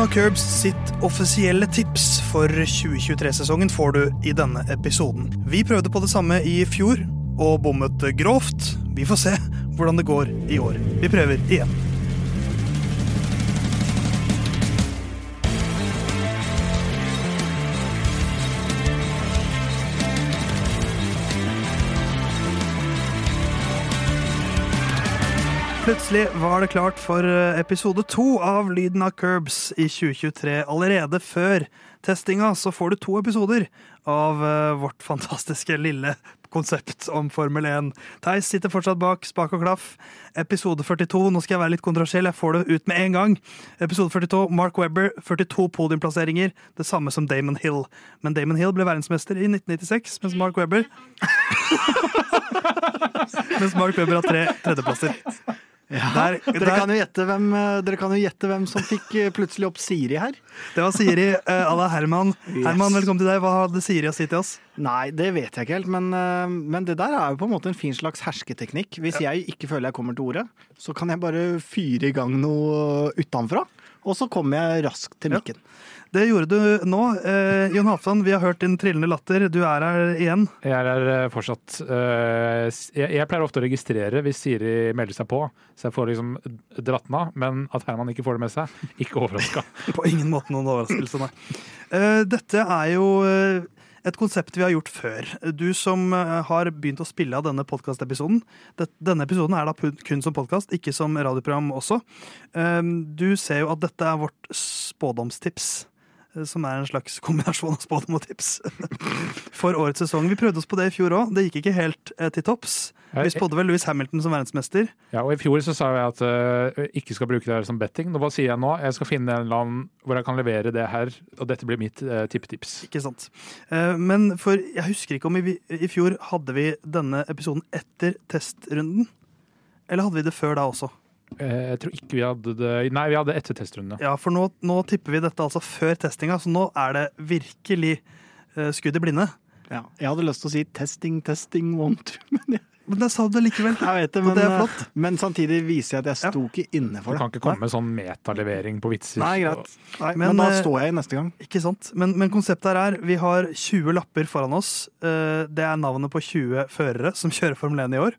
Av Curbs sitt offisielle tips for 2023-sesongen får du i denne episoden. Vi prøvde på det samme i fjor, og bommet grovt. Vi får se hvordan det går i år. Vi prøver igjen. Plutselig var det klart for eh, episode to av Lyden av Curbs i 2023. Allerede før testinga så får du to episoder av eh, vårt fantastiske lille konsept om Formel 1. Theis sitter fortsatt bak spak og klaff. Episode 42, nå skal jeg være litt kontroversiell, jeg får det ut med en gang. Episode 42, Mark Webber, 42 podiumplasseringer. Det samme som Damon Hill. Men Damon Hill ble verdensmester i 1996, mens Mark Webber Mens Mark Webber har tre tredjeplasser. Der- Dere, der- kan hvem, eh, dere kan jo gjette hvem som fikk eh, plutselig opp Siri her. Det var Siri uh, à la Herman. Yes. Herman, velkommen til deg. Hva hadde Siri å si til oss? Nei, det vet jeg ikke helt, men, eh, men det der er jo på en måte en fin slags hersketeknikk. Hvis jeg ikke føler jeg kommer til ordet, så kan jeg bare fyre i gang noe utenfra, og så kommer jeg raskt til Ja. Det gjorde du nå. Eh, Jon Halvdan, vi har hørt din trillende latter. Du er her igjen. Jeg er her fortsatt eh, jeg, pleier ofte å registrere hvis Siri melder seg på, så jeg får liksom dratt den av. Men at Herman ikke får det med seg, ikke overraska. På ingen måte noen overraskelse, nei. Eh, dette er jo eh, et konsept vi har gjort før. Du som eh, har begynt å spille av denne podkastepisoden. Denne episoden er da kun som podkast, ikke som radioprogram også. Eh, Du ser jo at dette er vårt spådomstips. Eh, Som er en slags kombinasjon av spådom og tips for årets sesong. Vi prøvde oss på det i fjor òg. Det gikk ikke helt eh, til topps. Vi spådde vel Louis Hamilton som verdensmester. Ja, og I fjor så sa jeg at jeg ikke skal bruke det her som betting. Hva sier jeg nå? Jeg skal finne en eller annen hvor jeg kan levere det her, og dette blir mitt tippetips. Ikke sant. Eh, Men for jeg husker ikke om i, i fjor hadde vi denne episoden etter testrunden. Eller hadde vi det før da også? Eh, Jeg tror ikke vi hadde det Nei, vi hadde etter testrunde. Ja, for nå, nå tipper vi dette altså før testinga, så nå er det virkelig eh, skudd i blinde. Ja. Jeg hadde lyst til å si testing, testing, one, two, men jeg, Men der sa du det likevel. jeg vet det. Men, det er eh, flott. men samtidig viser jeg at jeg sto ikke inne for det. kan ikke komme med sånn metalevering på vitser. Nei, greit. Nei, Men, men, da eh, står jeg i neste gang. Ikke sant? Men, men konseptet her er vi har 20 lapper foran oss. Eh, Det er navnet på 20 førere som kjører Formel 1 i år.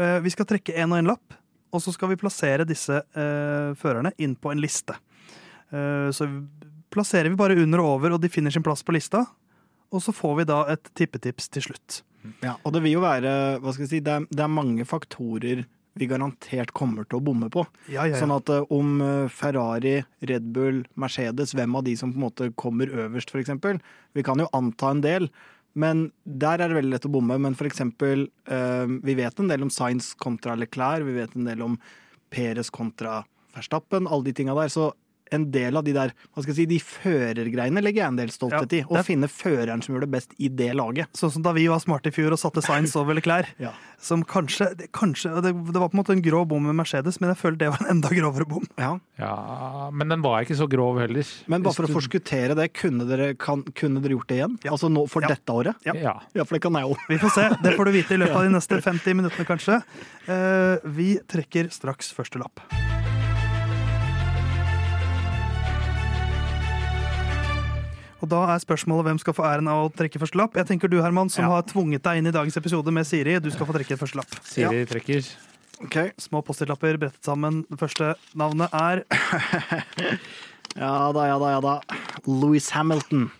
Eh, Vi skal trekke én og én lapp, og så skal vi plassere disse eh, førerne inn på en liste. Eh, Så plasserer vi bare under og over, og de finner sin plass på lista. Og så får vi da et tippetips til slutt. Ja, og det vil jo være hva skal jeg si, det er, det er mange faktorer vi garantert kommer til å bomme på. Ja, ja, Sånn at eh, om eh, Ferrari, Red Bull, Mercedes, hvem av de som på en måte kommer øverst, eksempel. Vi kan jo anta en del, men der er det veldig lett å bomme. Men for eksempel, eh, vi vet en del om Sainz kontra Leclerc, vi vet en del om Peres kontra Verstappen, alle de tinga der. Så en del av de der, hva skal jeg si, de førergreiene legger jeg en del stolthet Ja, i. Å det- finne føreren som gjør det best i det laget. Sånn som da vi var smarte i fjor og satte Science over Leclerc. Ja. Som kanskje, det- kanskje det, det var på en måte en grå bom med Mercedes, men jeg føler det var en enda grovere bom. Ja. Ja, men den var ikke så grov heller. Men bare for å forskuttere det, kunne dere, kan, kunne dere gjort det igjen? Ja. Altså nå for Ja. dette året? Ja. Ja. Ja, for det kan jeg òg. Vi får se. Det får du vite i løpet av de neste 50 minuttene, kanskje. Uh, vi trekker straks første lapp. Og da er spørsmålet hvem skal få æren av å trekke første lapp. Jeg tenker du, Herman, som Ja. har tvunget deg inn i dagens episode med Siri, du skal få trekke første lapp. Siri trekker. Ok. Små Post-It-lapper brettet sammen. Det første navnet er Ja da, ja da, ja da. Louis Hamilton.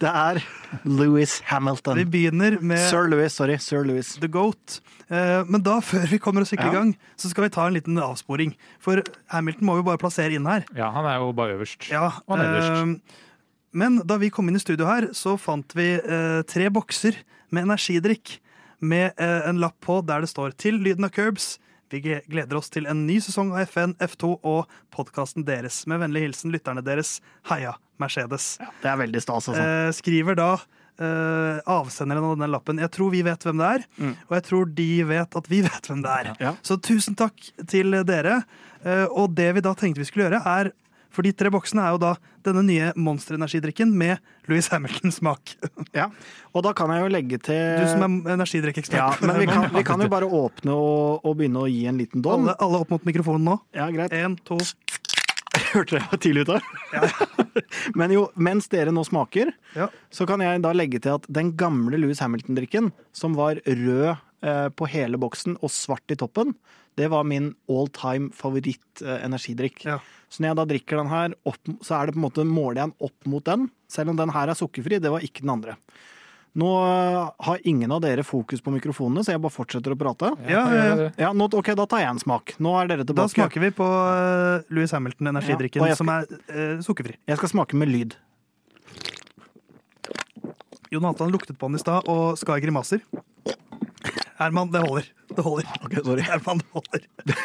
Det er Louis Hamilton. Vi begynner med Sir Louis, sorry. Sir Louis. The Goat. Eh, Men da, før vi kommer oss skikkelig i Ja. gang, så skal vi ta en liten avsporing. For Hamilton må vi bare plassere inn her. Ja, han er jo bare øverst. Ja, Og nederst. Men da vi kom inn i studio her, så fant vi eh, tre bokser med energidrikk med eh, en lapp på der det står 'Til lyden av Curbs'. Vi gleder oss til en ny sesong av FN, F2 og podkasten deres. Med vennlig hilsen lytterne deres. Heia Mercedes. Det er veldig stas, altså. Eh, skriver da eh, avsenderen av denne lappen. Jeg tror vi vet hvem det er, Mm. og jeg tror de vet at vi vet hvem det er. Ja. Så tusen takk til dere. Eh, og det vi da tenkte vi skulle gjøre, er For de tre boksene er jo da denne nye monsterenergidrikken med Louis Hamilton-smak. Ja. Og da kan jeg jo legge til Du som er energidrikkekspert. ja, Men vi kan, vi kan jo bare åpne og, og begynne å gi en liten dom. alle, alle opp mot mikrofonen nå. Ja, greit. En, to Hørte dere tidlig ute? Men jo, mens dere nå smaker, Ja. så kan jeg da legge til at den gamle Louis Hamilton-drikken, som var rød eh, på hele boksen og svart i toppen, det var min all time favoritt eh. Ja. Så når jeg da drikker den her, opp, så er det på en måte, måler jeg den opp mot den. Selv om den her er sukkerfri, det var ikke den andre. Nå eh, har ingen av dere fokus på mikrofonene, så jeg bare fortsetter å prate. Ja, ja, ja. Ja, nå, ok, Da tar jeg en smak. Nå er dere tilbake. Da smaker vi på uh, Louis Hamilton, energidrikken, Ja, som er uh, sukkerfri. Jeg skal smake med lyd. Jon Halvdan luktet på den i stad og skar grimaser. Herman, det holder. Det holder. Okay, sorry. Herman, det holder.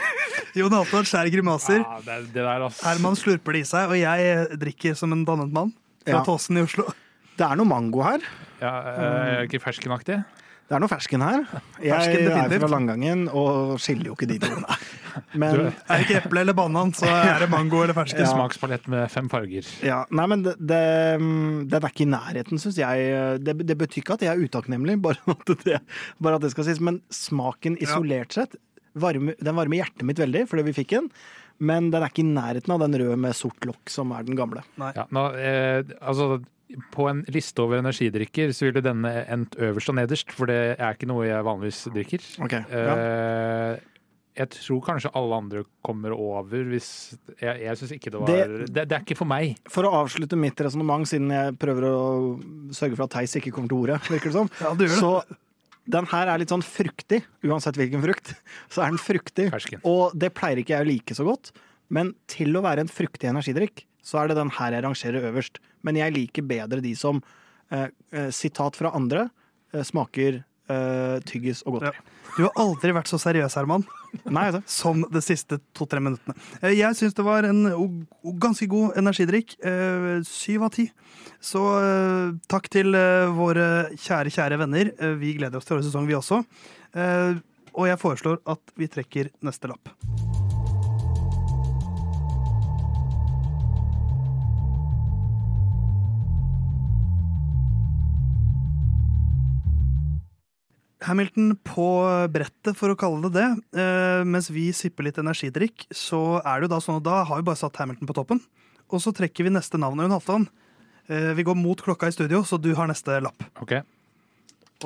Jon Halvdan skjærer grimaser. Ja, det, det der, ass. Herman slurper det i seg, og jeg drikker som en dannet mann fra Ja. Tåsen i Oslo. Det er noe mango her. Ja, øh, ikke ferskenaktig? Det er noe fersken her. Jeg Fersken, er fra Langangen og skiller jo ikke de to. Men Du- Er det ikke eple eller banan, så er det mango eller fersken. Ja. smakspalett med fem farger. ja, nei, men det, det, den er ikke i nærheten, syns jeg. Det, det betyr ikke at jeg er utakknemlig, bare bare at det skal sies. Men smaken isolert sett, varme, den varmer hjertet mitt veldig fordi vi fikk den. Men den er ikke i nærheten av den røde med sort lokk som er den gamle. Ja, nå, eh, altså, på en liste over energidrikker så ville denne endt øverst og nederst, for det er ikke noe jeg vanligvis drikker. Okay, ja. Eh, jeg tror kanskje alle andre kommer over hvis Jeg, jeg syns ikke det var det, Det- det, er ikke for meg. For å avslutte mitt resonnement, siden jeg prøver å sørge for at Theis ikke kommer til ordet, virker det som. Ja, det. Så den her er litt sånn fruktig, uansett hvilken frukt. Så er den fruktig. Fersken. Og det pleier ikke jeg å like så godt. Men til å være en fruktig energidrikk, så er det den her jeg rangerer øverst. Men jeg liker bedre de som, eh, eh, sitat fra andre, eh, smaker eh, tyggis og Ja. Du har aldri vært så seriøs, Herman, Nei, altså. som de siste to-tre minuttene. Eh, Jeg syns det var en ganske god energidrikk. Eh, Syv av ti. Så takk til våre kjære, kjære venner. Vi gleder oss til årets sesong, vi også. Og jeg foreslår at vi trekker neste lapp. Hamilton på brettet, for å kalle det det. Eh, mens vi sipper litt energidrikk, så er det jo da sånn at da har vi bare satt Hamilton på toppen. Og så trekker vi neste navn. Jon Halvdan, eh, vi går mot klokka i studio, så du har neste lapp. Ok,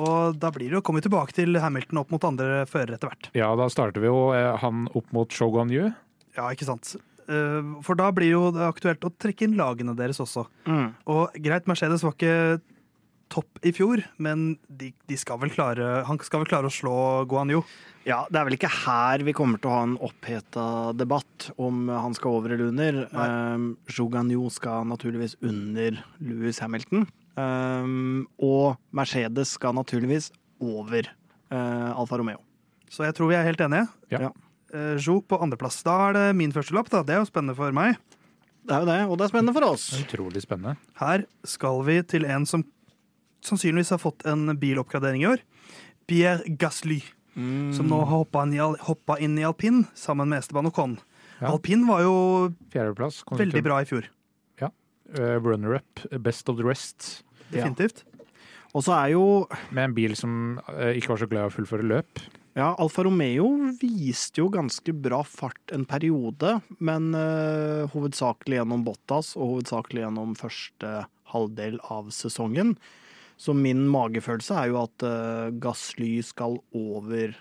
Og da blir det jo, kommer vi tilbake til Hamilton opp mot andre førere etter hvert. Ja, da starter vi jo eh, han opp mot Shogun Yu. Ja, ikke sant? Eh, For da blir jo det aktuelt å trekke inn lagene deres også. Mm. Og greit, Mercedes var ikke topp i fjor, men de, de skal vel klare, han skal vel klare å slå Guanyu? Ja, det er vel ikke her vi kommer til å ha en oppheta debatt om han skal over eller under. Um, Guanyu skal naturligvis under Louis Hamilton. Um, og Mercedes skal naturligvis over uh, Alfa Romeo. Så jeg tror vi er helt enige. Ja. Ja. Uh, Jo på andreplass. Da er det min første lapp. da. Det er jo spennende for meg. Det er jo det, og det er spennende for oss. Utrolig spennende. Her skal vi til en som sannsynligvis har fått en biloppgradering i år. Pierre Gasly, som nå har hoppa inn, i alpin sammen med Esteban Ocon. Ja. Alpin var jo Fjerdeplass. veldig bra i fjor. Uh, Runner-up, best of the rest. Definitivt. Og så er jo Med en bil som uh, ikke var så glad i å fullføre løp. Ja, Alfa Romeo viste jo ganske bra fart en periode, men uh, hovedsakelig gjennom Bottas og hovedsakelig gjennom første halvdel av sesongen. Så min magefølelse er jo at uh, Gassly skal over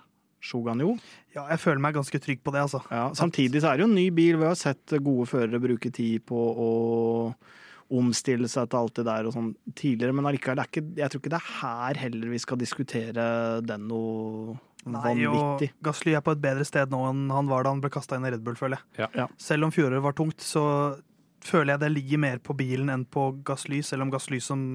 Shoganyo. Ja, jeg føler meg ganske trygg på det, altså. Ja, samtidig så er det jo en ny bil. Vi har sett gode førere bruke tid på å omstille seg til alt det der og sånn tidligere, men allikevel, det er ikke, jeg tror ikke det er her heller vi skal diskutere den noe Nei, og vanvittig. Gasly er på et bedre sted nå enn han var da han ble kasta inn i Red Bull, føler jeg. Ja. Ja. Selv om fjoråret var tungt, så føler jeg det ligger mer på bilen enn på Gasly, selv om Gasly som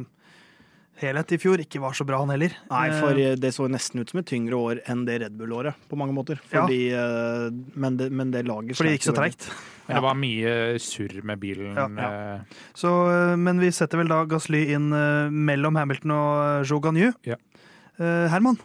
helhet i fjor ikke var så bra, han heller. Nei, Eh, for det så nesten ut som et tyngre år enn det Red Bull-året, på mange måter. Fordi, ja. men, det, men det laget Fordi det gikk så treigt. Men Det var mye surr med bilen. Ja, eh, Så, eh, men vi setter vel da Gasly inn eh, mellom Hamilton og eh, Ja. Eh, Herman,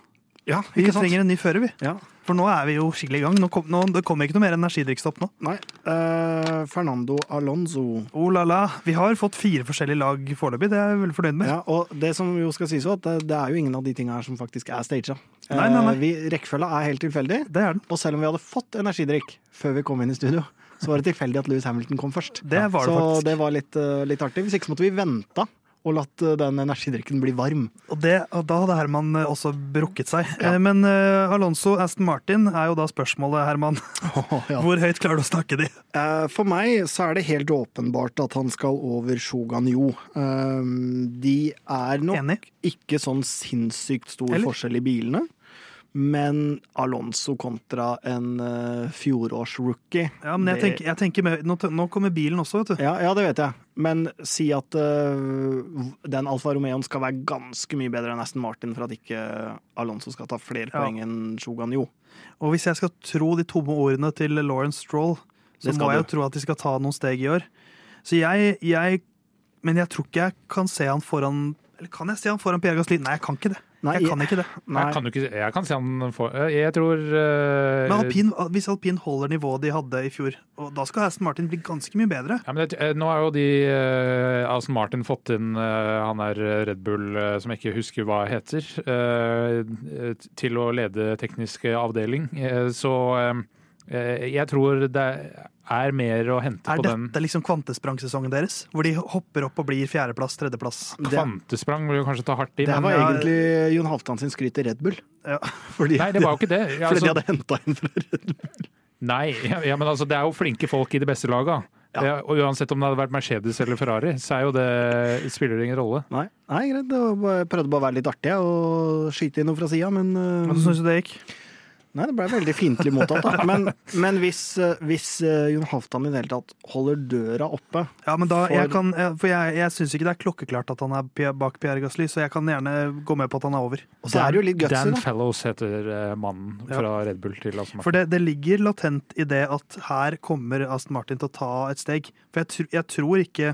Ja, vi trenger en ny fører, vi. Ja. For nå er vi jo skikkelig i gang. Nå kom, nå, det kommer ikke noe mer energidrikkstopp nå. Nei. eh, Fernando Alonso. Oh la la. Vi har fått fire forskjellige lag foreløpig. Det er jeg veldig fornøyd med. Ja, og det som jo skal sies, at det, det er jo ingen av de tingene her som faktisk er staged. Nei, nei, nei. vi, rekkefølga er helt tilfeldig. Det er den. Og selv om vi hadde fått energidrikk før vi kom inn i studio, så var det tilfeldig at Louis Hamilton kom først. Det var det så faktisk. det var litt, eh, litt artig. Hvis ikke så måtte vi venta og latt eh, den energidrikken bli varm. Og, det, og da hadde Herman eh, også brukket seg. Ja. Eh, Men Alonso Aston Martin er jo da spørsmålet, Herman. Ja. Hvor høyt klarer du å snakke de? For meg så er det helt åpenbart at han skal over Shogan. Eh, De er nok Enig? ikke sånn sinnssykt stor Eller? forskjell i bilene. Men Alonso kontra en uh, fjorårs-rookie Ja, men jeg det- tenker, jeg tenker med, nå, nå kommer bilen også, vet du. ja, ja, det vet jeg. Men si at uh, den Alfa Romeoen skal være ganske mye bedre enn Aston Martin for at ikke Alonso skal ta flere Ja. poeng enn Shogun Jo Og hvis jeg skal tro de tomme ordene til Lawrence Stroll, så må jeg jo tro at de skal ta noen steg i år. Så jeg, jeg Men jeg tror ikke jeg kan se han foran Eller kan jeg se han foran Pierre Gasli? Nei, jeg kan ikke det. Nei, jeg kan ikke det. Nei, Jeg kan ikke Jeg kan se han får Jeg tror uh, Men alpin, hvis alpin holder nivået de hadde i fjor, og da skal Aston Martin bli ganske mye bedre. Ja, men det, eh, nå har jo de uh, Aston Martin fått inn uh, han er Red Bull, som jeg ikke husker hva heter, til å lede teknisk avdeling. Så jeg tror det er mer å hente Er på den. Er dette liksom kvantesprangsesongen deres? Hvor de hopper opp og blir fjerdeplass, tredjeplass? Kvantesprang vil jo kanskje ta hardt i, det var ja, egentlig Jon Halvdan sin skryt til Red Bull. Ja. Fordi, Nei, det var jo ikke det. fordi Altså, de hadde henta inn fra Red Bull. nei, ja, men altså, det er jo flinke folk i de beste laga. Ja. Ja, og uansett om det hadde vært Mercedes eller Ferrari, så er jo det spiller det ingen rolle. Nei, nei greit. Jeg prøvde bare å være litt artig og skyte inn noe fra sida, men eh, Hvordan syns du det gikk? Nei, det ble veldig fiendtlig mottatt. Da. Men, men hvis, eh, hvis eh, Jon Halvdan i det hele tatt holder døra oppe Ja, men da, For- jeg kan, eh, for jeg, jeg syns ikke det er klokkeklart at han er bak Pierre Gasly, så jeg kan gjerne gå med på at han er over. Og så er det jo litt gutsy, Dan da. Fellows heter mannen Ja. fra Red Bull til Aston Martin. For det, det ligger latent i det at her kommer Aston Martin til å ta et steg. For jeg, tr jeg tror ikke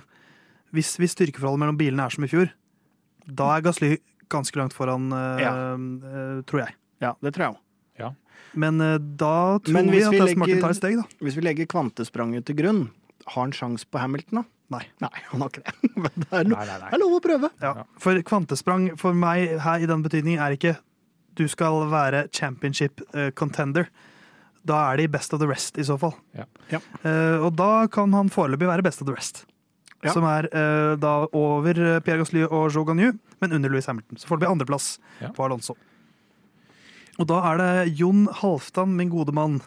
hvis, hvis styrkeforholdet mellom bilene er som i fjor, da er Gasly ganske langt foran, Ja. øh, tror jeg. Ja, det tror jeg òg. Men eh, da tror Men vi at vi legger, Martin tar et steg, da. Hvis vi legger kvantespranget til grunn, har han sjans på Hamilton, da? Nei. Nei, han har ikke det. Men det er, no Nei, nei, det nei. er lov å prøve. Ja. For kvantesprang for meg her i den betydning er ikke du skal være championship eh, contender. Da er de best of the rest, i så fall. Ja. Ja. Uh, og da kan han foreløpig være best of the rest. Ja. Som er uh, da over Pierre Gasly og Joe Ganyu, men under Louis Hamilton. Så foreløpig andreplass Ja. på Alonso. Og da er det Jon Halvdan, min gode mann,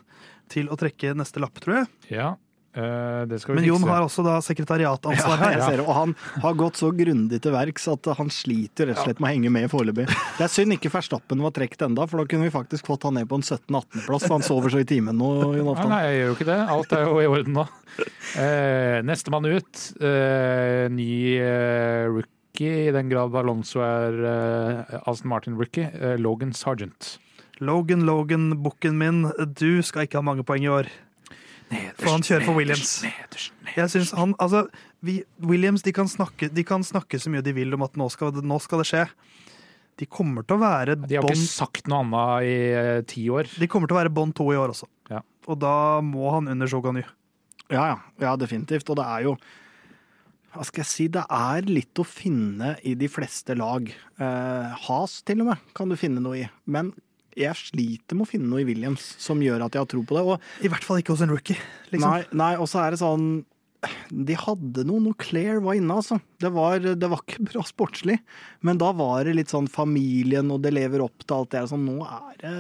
til å trekke neste lapp, tror jeg. Ja, eh, det skal vi Men Jon fikse. har også da sekretariatansvar Ja, jeg her. ser det. Og han har gått så grundig til verks at han sliter rett og slett med å henge med foreløpig. Det er synd ikke Verstappen var trukket enda, for da kunne vi faktisk fått han ned på en 17.-18.-plass, for han sover så i timen nå, Jon Nei, Halvdan. nei, jeg gjør jo ikke det. Alt er jo i orden nå. Uh, Nestemann ut. Uh, ny uh, rookie, i den grad Alonso er eh, Aston Martin-rookie. Eh, Logan Sargent. Logan, Logan, bukken min, du skal ikke ha mange poeng i år. For han kjører for Williams. Jeg synes han, altså, vi, Williams de kan, snakke, de kan snakke så mye de vil om at nå skal, nå skal det skje. De kommer til å være De har ikke sagt noe annet i uh, ti år. de kommer til å være bånd to i år også. Ja. Og da må han under Shogany. Ja, ja, ja, definitivt. Og det er jo Hva skal jeg si? Det er litt å finne i de fleste lag. Eh, Has til og med kan du finne noe i. Men jeg sliter med å finne noe i Williams som gjør at jeg har tro på det. Og I hvert fall ikke hos en rookie. Liksom. Nei, nei og så er det sånn De hadde noe når Claire var inne, altså. Det var, det var ikke bra sportslig. Men da var det litt sånn familien, og det lever opp til alt det der. Sånn, nå er det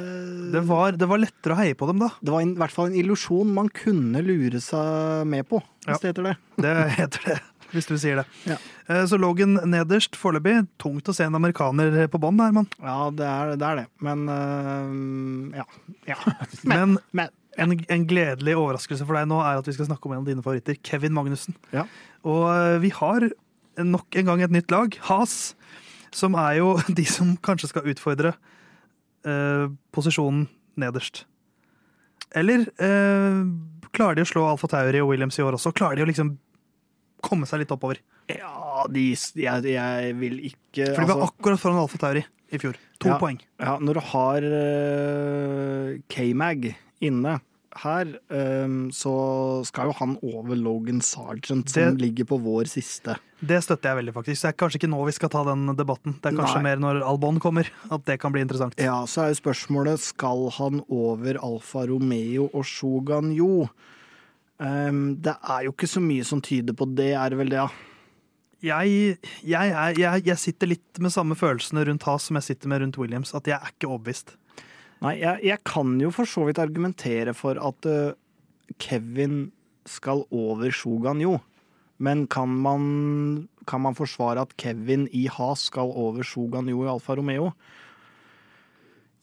Det, var, det var lettere å heie på dem da. Det var i hvert fall en illusjon man kunne lure seg med på, Ja. det heter det. Det heter det, hvis du sier det. Ja. Eh, Så Logan nederst foreløpig. Tungt å se en amerikaner på bånn, Herman. Ja, det er det. Er det. Men øh, ja. ja. Men Men en, en gledelig overraskelse for deg nå er at vi skal snakke om en av dine favoritter, Kevin Magnussen. Ja. Og eh, vi har nok en gang et nytt lag, Has, som er jo de som kanskje skal utfordre eh, posisjonen nederst. Eller eh, klarer de å slå Alfa Tauri og Williams i år også? Klarer de å liksom komme seg litt oppover? ja, de, jeg, jeg vil ikke For de var altså, akkurat foran Alfa Tauri i fjor. To Ja. poeng. ja, Når du har uh, K-Mag inne her, um, så skal jo han over Logan Sargent, som Det- ligger på vår siste. Det støtter jeg veldig, faktisk. Så det er kanskje ikke nå vi skal ta den debatten. Det er kanskje Nei. mer når Albon kommer, at det kan bli interessant. Ja, så er jo spørsmålet skal han over Alfa Romeo og Shogan Yo. Ehm, det er jo ikke så mye som tyder på det, er det vel det, ja. Jeg, jeg, er, jeg, jeg sitter litt med samme følelsene rundt Has som jeg sitter med rundt Williams. At jeg er ikke overbevist. Nei, jeg, kan jo for så vidt argumentere for at uh, Kevin skal over Shogan, Jo. Men kan man, kan man forsvare at Kevin i Has skal over Shogan, Jo i Alfa Romeo?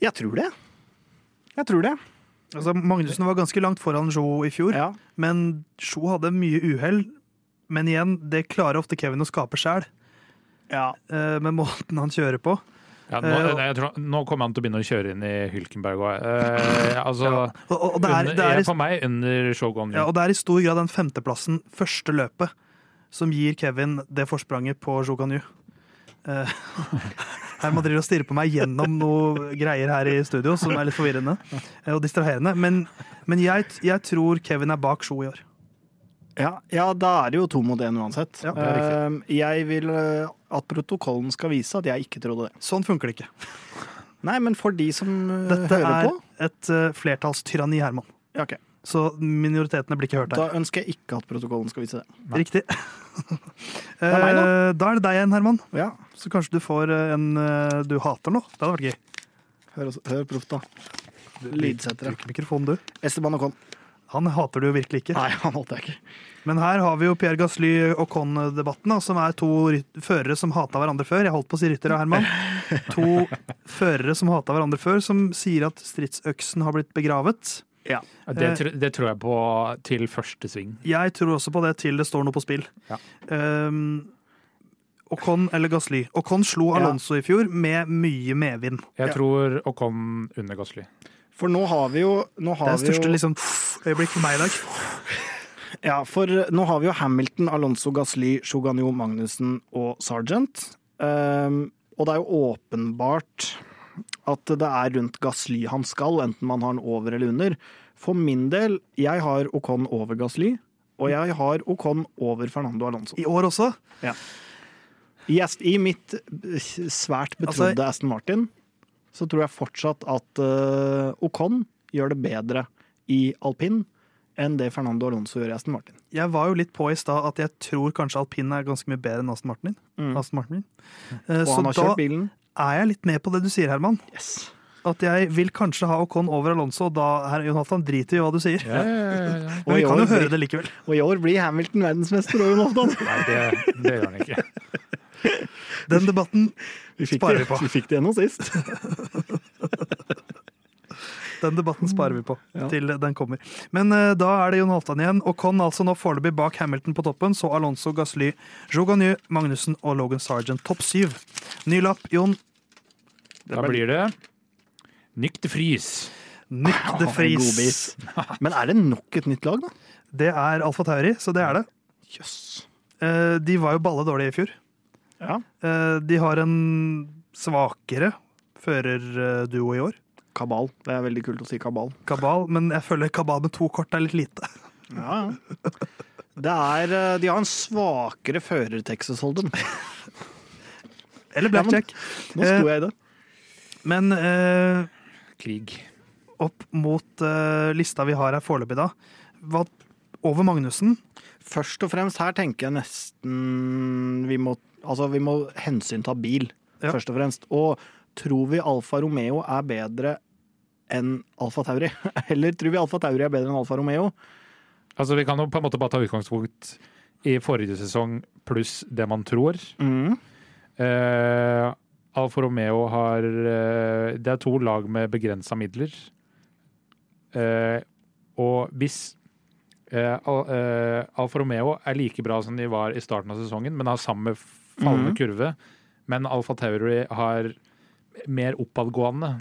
Jeg tror det. Jeg tror det. Altså, Magnussen var ganske langt foran Jo i fjor, Ja. men Jo hadde mye uhell. Men igjen, det klarer ofte Kevin å skape sjæl, ja. eh, med måten han kjører på. Ja, nå, Eh, jeg tror, nå kommer han til å begynne å kjøre inn i Hylkenberg òg. Eh, altså, Og, og, og, det er, under- det er, i- for meg under Shogun. ja, og det er i stor grad den femteplassen, første løpet, som gir Kevin det forspranget på Joganyu. Uh, Herman driver og stirrer på meg gjennom noe greier her i studio som er litt forvirrende eh, og distraherende. Men, men jeg, jeg tror Kevin er bak Sjo i år. Ja, ja, da er det jo to mot én uansett. Ja. Ehm, jeg vil eh, at protokollen skal vise at jeg ikke trodde det. Sånn funker det ikke. Nei, men for de som eh, Dette hører er et uh, flertallstyranni, Herman. ja, okay. Så minoritetene blir ikke hørt her. Da ønsker jeg ikke at protokollen skal vise det. Riktig. er meg nå. Eh, da er det deg igjen, Herman. Ja, Så kanskje du får eh, en eh, du hater nå. Det hadde vært gøy. Hør, hør proft, da. Lydsetter. Bruk mikrofonen, du. Esteban Ocon. Han hater du jo virkelig ikke. Nei, han hater jeg ikke. Men her har vi jo Pierre Gasly og Con-debatten, som er to førere som hata hverandre før. Jeg holdt på å si ryttere, Herman. To førere som hata hverandre før, som sier at stridsøksen har blitt begravet. Ja. Ja, Det, tr- det tror jeg på til første sving. Jeg tror også på det til det står noe på spill. Ja. Um, Ocon eller Gasly. Ocon slo Ja. Alonso i fjor med mye medvind. Jeg Ja. tror Ocon under Gasly. For nå har vi jo Det har er det vi største jo, liksom, øyeblikk for meg i dag. Ja, for nå har vi jo Hamilton, Alonso, Gasly, Shoganyo, Magnussen og Sargent. Um, og det er jo åpenbart at det er rundt Gasly han skal, enten man har den over eller under. For min del, jeg har Ocon over Gasly, og jeg har Ocon over Fernando Alonso. I år også. Ja. Yes, I mitt eh, svært betrodde Altså- Aston Martin så tror jeg fortsatt at uh, Ocon gjør det bedre i alpin enn det Fernando Alonso gjør i Aston Martin. Jeg var jo litt på i stad at jeg tror kanskje alpin er ganske mye bedre enn Aston Martin. Aston Martin. Uh, Og han har da kjørt bilen. Er jeg litt med på det du sier, Herman. Yes. At jeg vil kanskje ha Ocon over Alonso, og da herr Jonathan driter i hva du sier. Ja, ja, ja, ja. Men vi kan jo høre blir- det likevel. Og i år blir Hamilton verdensmester over Jonathan. Nei, det, det gjør han ikke. Den debatten, Vi fikk, Sparer det, vi på. vi fikk det gjennom sist. den debatten sparer vi på Ja. til den kommer. Men uh, da er det Jon Halvdan igjen. Ocon altså nå foreløpig bak Hamilton på toppen. Så Alonso, Gasly, Jougany, Magnussen og Logan Sargent. Topp syv. Ny lapp, Jon. Da blir det Nyk de Vries. Nytt de Men er det nok et nytt lag, da? Det er Alfa Tauri, så det er det. Jøss. Eh, De var jo balle dårlige i fjor. Ja. Eh, De har en svakere førerduo i år. Kabal. Det er veldig kult å si kabal. Kabal, men jeg føler kabal med to kort er litt lite. Ja, ja. Det er, eh, de har en svakere fører, Texas Holden. Eller blackjack. Nå sto jeg i det. Men eh, Krig. opp mot eh, lista vi har her foreløpig, da. Hva, over Magnussen. Først og fremst her tenker jeg nesten vi må, altså vi må hensynta bil, Ja. først og fremst. Og tror vi Alfa Romeo er bedre enn Alfa Tauri? Eller tror vi Alfa Tauri er bedre enn Alfa Romeo? Altså, Vi kan jo på en måte bare ta utgangspunkt i forrige sesong pluss det man tror. Mm. Eh, Alfa Romeo har eh, Det er to lag med begrensa midler. Eh, og hvis Alfa Romeo er like bra som de var i starten av sesongen, men har samme fallende Mhm. kurve, men Alfa Tauri har mer oppadgående,